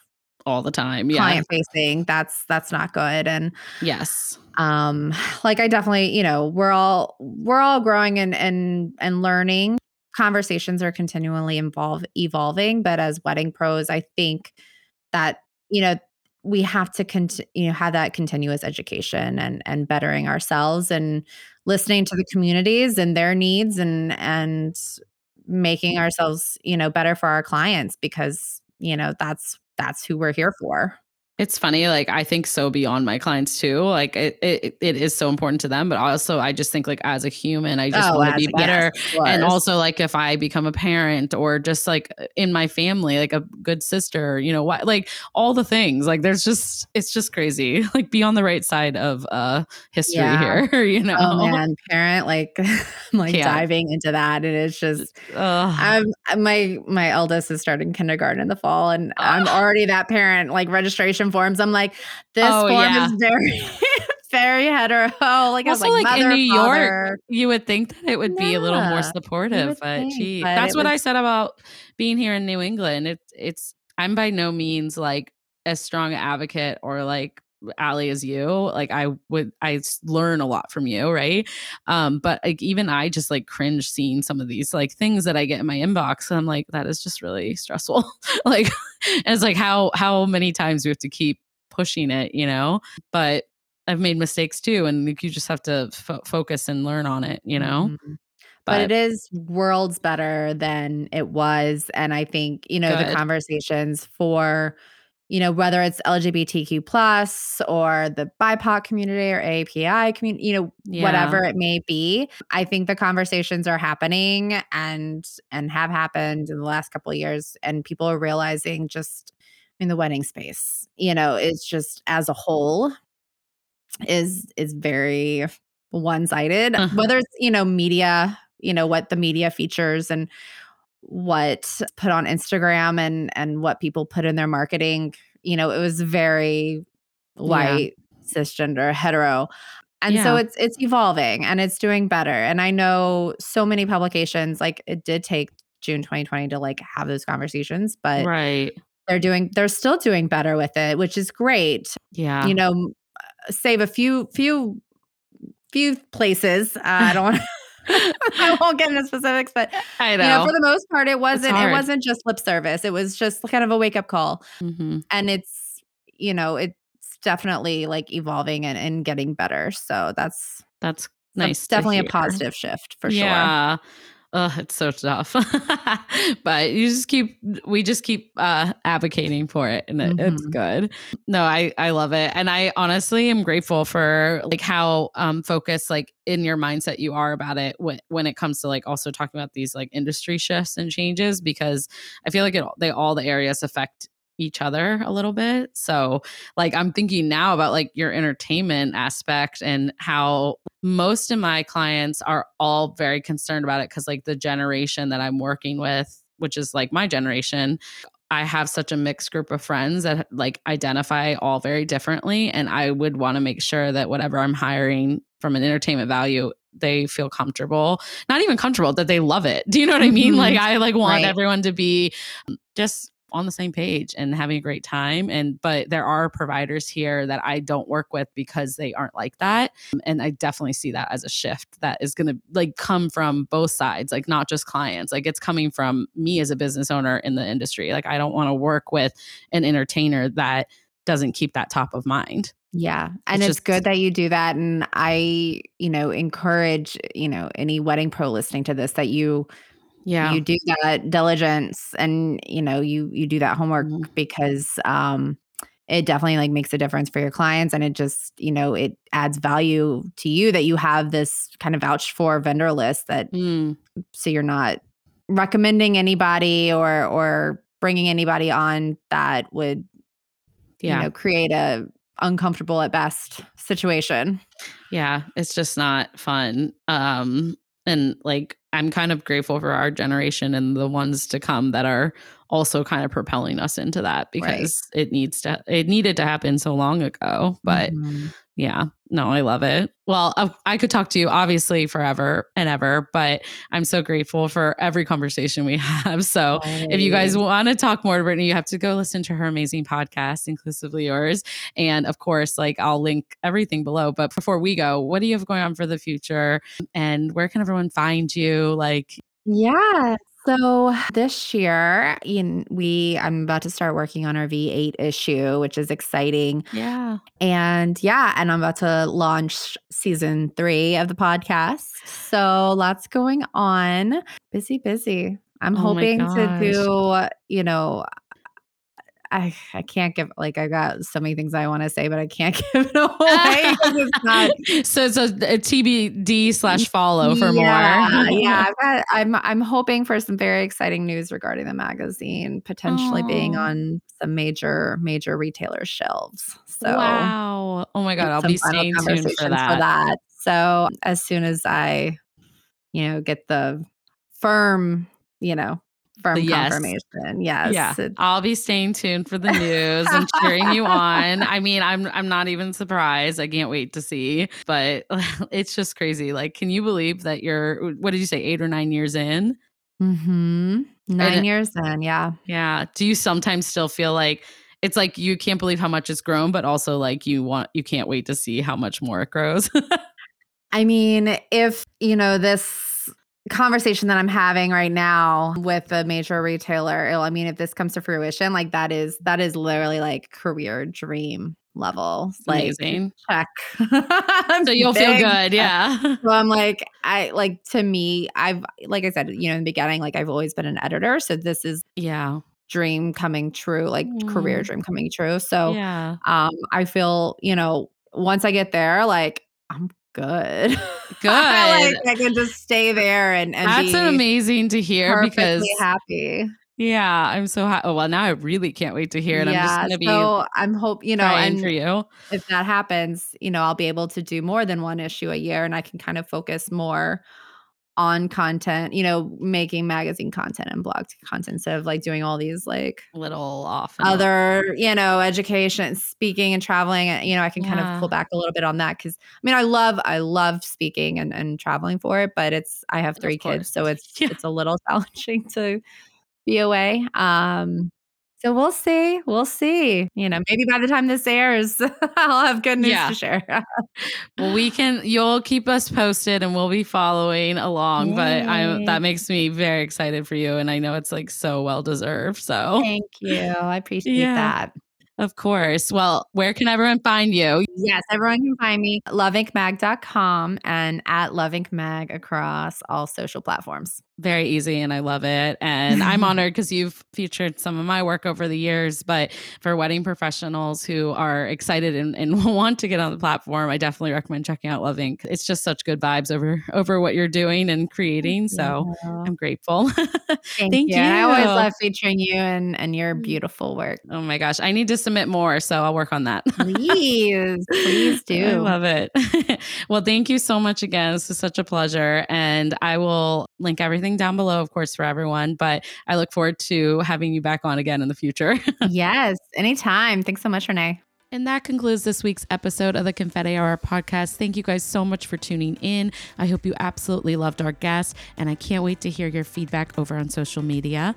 [SPEAKER 1] all the time. Yeah.
[SPEAKER 2] client facing, that's that's not good. And
[SPEAKER 1] Yes.
[SPEAKER 2] um, like I definitely, you know, we're all we're all growing and and and learning. Conversations are continually involve evolving, but as wedding pros, I think that you know we have to you know have that continuous education and and bettering ourselves and listening to the communities and their needs and and making ourselves you know better for our clients because you know that's that's who we're here for
[SPEAKER 1] It's funny, like I think so beyond my clients too. Like it, it, it is so important to them, but also I just think like as a human, I just want to
[SPEAKER 2] Oh,
[SPEAKER 1] be better.
[SPEAKER 2] yes,
[SPEAKER 1] and also like if I become a parent or just like in my family, like a good sister, you know what, like all the things. Like there's just it's just crazy. Like be on the right side of uh history
[SPEAKER 2] Yeah.
[SPEAKER 1] here, you know.
[SPEAKER 2] oh man parent like i'm like
[SPEAKER 1] Yeah.
[SPEAKER 2] diving into that and it's just
[SPEAKER 1] Ugh.
[SPEAKER 2] I'm uh, my my eldest is starting kindergarten in the fall, and I'm already that parent. Like registration forms, I'm like, this
[SPEAKER 1] Oh,
[SPEAKER 2] form
[SPEAKER 1] yeah.
[SPEAKER 2] is very very hetero. Like I was
[SPEAKER 1] Also,
[SPEAKER 2] like,
[SPEAKER 1] like, in New York, you would think that it would be a little more supportive, but
[SPEAKER 2] think,
[SPEAKER 1] gee,
[SPEAKER 2] but
[SPEAKER 1] that's what I said about being here in New England. It's it's I'm by no means like a strong advocate or like Allie as you. Like I would i learn a lot from you, right? Um, but like even I just like cringe seeing some of these like things that I get in my inbox. And I'm like, that is just really stressful. like and it's like how how many times we have to keep pushing it, you know? But I've made mistakes too, and like, you just have to fo- focus and learn on it, you know.
[SPEAKER 2] Mhm. But, it is worlds better than it was, and I think you know
[SPEAKER 1] Good.
[SPEAKER 2] the conversations for you know whether it's LGBTQ plus or the BIPOC community or API community, you know
[SPEAKER 1] Yeah.
[SPEAKER 2] whatever it may be. I think the conversations are happening and and have happened in the last couple of years, and people are realizing just in the wedding space, you know, it's just as a whole is is very one sided.
[SPEAKER 1] Uh-huh.
[SPEAKER 2] Whether it's you know media, you know what the media features and what put on Instagram and and what people put in their marketing, you know, it was very white, cisgender, hetero. And so it's it's evolving and it's doing better. And I know so many publications like it did take June 2020 to like have those conversations, but
[SPEAKER 1] right.
[SPEAKER 2] they're doing they're still doing better with it, which is great.
[SPEAKER 1] Yeah.
[SPEAKER 2] You know, save a few few few places. Uh, I don't want I won't get into specifics, but
[SPEAKER 1] I
[SPEAKER 2] you
[SPEAKER 1] know.
[SPEAKER 2] know, for the most part, it wasn't it wasn't just lip service. It was just kind of a wake up call.
[SPEAKER 1] Mhm.
[SPEAKER 2] And it's, you know, it's definitely like evolving and, and getting better. So that's
[SPEAKER 1] That's
[SPEAKER 2] that's
[SPEAKER 1] nice. to
[SPEAKER 2] definitely a positive shift for sure.
[SPEAKER 1] Ugh, it's so tough. but you just keep we just keep uh advocating for it and it, it's
[SPEAKER 2] Mhm.
[SPEAKER 1] good. No, I I love it. And I honestly am grateful for like how um focused like in your mindset you are about it when when it comes to like also talking about these like industry shifts and changes because I feel like it they all the areas affect each other a little bit. So like I'm thinking now about like your entertainment aspect and how most of my clients are all very concerned about it because like the generation that I'm working with, which is like my generation, I have such a mixed group of friends that like identify all very differently. And I would want to make sure that whatever I'm hiring from an entertainment value, they feel comfortable. Not even comfortable, that they love it. Do you know what I mean?
[SPEAKER 2] Mhm.
[SPEAKER 1] Like I like want
[SPEAKER 2] Right.
[SPEAKER 1] everyone to be just on the same page and having a great time and but there are providers here that I don't work with because they aren't like that um, and I definitely see that as a shift that is going to like come from both sides like not just clients like it's coming from me as a business owner in the industry like I don't want to work with an entertainer that doesn't keep that top of mind
[SPEAKER 2] Yeah. And
[SPEAKER 1] It's
[SPEAKER 2] it's,
[SPEAKER 1] just-
[SPEAKER 2] good that you do that. And I, you know, encourage, you know, any wedding pro listening to this that you
[SPEAKER 1] yeah.
[SPEAKER 2] you do that diligence and you know you you do that homework
[SPEAKER 1] Mhm.
[SPEAKER 2] because um it definitely like makes a difference for your clients and it just you know it adds value to you that you have this kind of vouched for vendor list that
[SPEAKER 1] Mm,
[SPEAKER 2] so you're not recommending anybody or or bringing anybody on that would
[SPEAKER 1] yeah.
[SPEAKER 2] you know create a uncomfortable at best situation.
[SPEAKER 1] Yeah it's just not fun um and like i'm kind of grateful for our generation and the ones to come that are also kind of propelling us into that because right. it needs to it needed to happen so long ago but mm-hmm. yeah no i love it well i could talk to you obviously forever and ever but i'm so grateful for every conversation we have so oh. if you guys want to talk more to Brittny you have to go listen to her amazing podcast inclusively yours and of course like i'll link everything below but before we go what do you have going on for the future and where can everyone find you like
[SPEAKER 2] yeah so this year, in we I'm about to start working on our V8 issue, which is exciting.
[SPEAKER 1] Yeah.
[SPEAKER 2] And yeah, and I'm about to launch season 3 of the podcast. So lots going on. Busy, busy. I'm oh hoping to do, you know, I, I can't give like I got so many things I want to say, but I can't give it away.
[SPEAKER 1] it's not. so it's a, uh, a TBD slash follow for
[SPEAKER 2] yeah, more. yeah, got, I'm I'm hoping for some very exciting news regarding the magazine potentially Aww. being on some major major retailer shelves. So
[SPEAKER 1] wow, oh my god, I'll be staying tuned for that. for that.
[SPEAKER 2] So as soon as I, you know, get the firm, you know, firm yes. confirmation. Yes.
[SPEAKER 1] Yeah. I'll be staying tuned for the news and cheering you on. I mean, I'm I'm not even surprised. I can't wait to see. But it's just crazy. Like, can you believe that you're what did you say, eight or nine years in?
[SPEAKER 2] Mm-hmm. Nine and, years in, yeah.
[SPEAKER 1] Yeah. Do you sometimes still feel like it's like you can't believe how much it's grown, but also like you want you can't wait to see how much more it grows?
[SPEAKER 2] I mean, if you know this conversation that I'm having right now with a major retailer, I mean, if this comes to fruition, like that is that is literally like career dream level. Like
[SPEAKER 1] Amazing.
[SPEAKER 2] check.
[SPEAKER 1] so you'll feel good. Yeah.
[SPEAKER 2] So I'm like, I like to me, I've like I said, you know, in the beginning, like I've always been an editor. So this is
[SPEAKER 1] yeah
[SPEAKER 2] dream coming true, like mm. career dream coming true. So yeah. um I feel, you know, once I get there, like I'm good.
[SPEAKER 1] Good. like
[SPEAKER 2] I can just stay there and, and
[SPEAKER 1] that's amazing to hear because
[SPEAKER 2] happy.
[SPEAKER 1] Yeah, I'm so happy. Oh, well, now I really can't wait to hear it. Yeah, I'm just gonna be
[SPEAKER 2] so I'm hope you know, and
[SPEAKER 1] for you.
[SPEAKER 2] If that happens, you know, I'll be able to do more than one issue a year, and I can kind of focus more on content, you know, making magazine content and blog content instead of like doing all these like
[SPEAKER 1] little off
[SPEAKER 2] other, off. you know, education, speaking and traveling. You know, I can yeah. kind of pull back a little bit on that because I mean, I love, I love speaking and, and traveling for it, but it's, I have three kids, so it's, yeah. it's a little challenging to be away. Um, so we'll see. We'll see. You know, maybe by the time this airs, I'll have good news yeah. to share.
[SPEAKER 1] well, we can. You'll keep us posted, and we'll be following along. Yay. But I that makes me very excited for you, and I know it's like so well deserved. So
[SPEAKER 2] thank you. I appreciate yeah. that.
[SPEAKER 1] Of course. Well, where can everyone find you?
[SPEAKER 2] Yes, everyone can find me loveincmag.com and at loveincmag across all social platforms.
[SPEAKER 1] Very easy and I love it. And I'm honored because you've featured some of my work over the years. But for wedding professionals who are excited and, and want to get on the platform, I definitely recommend checking out Love Inc. It's just such good vibes over over what you're doing and creating. So I'm grateful.
[SPEAKER 2] Thank, Thank you. you. I always love featuring you and, and your mm. beautiful work.
[SPEAKER 1] Oh my gosh. I need to submit more. So I'll work on that.
[SPEAKER 2] please. Please do.
[SPEAKER 1] I love it. well, thank you so much again. This is such a pleasure. And I will link everything down below, of course, for everyone. But I look forward to having you back on again in the future.
[SPEAKER 2] yes, anytime. Thanks so much, Renee.
[SPEAKER 1] And that concludes this week's episode of the Confetti Hour podcast. Thank you guys so much for tuning in. I hope you absolutely loved our guests, and I can't wait to hear your feedback over on social media.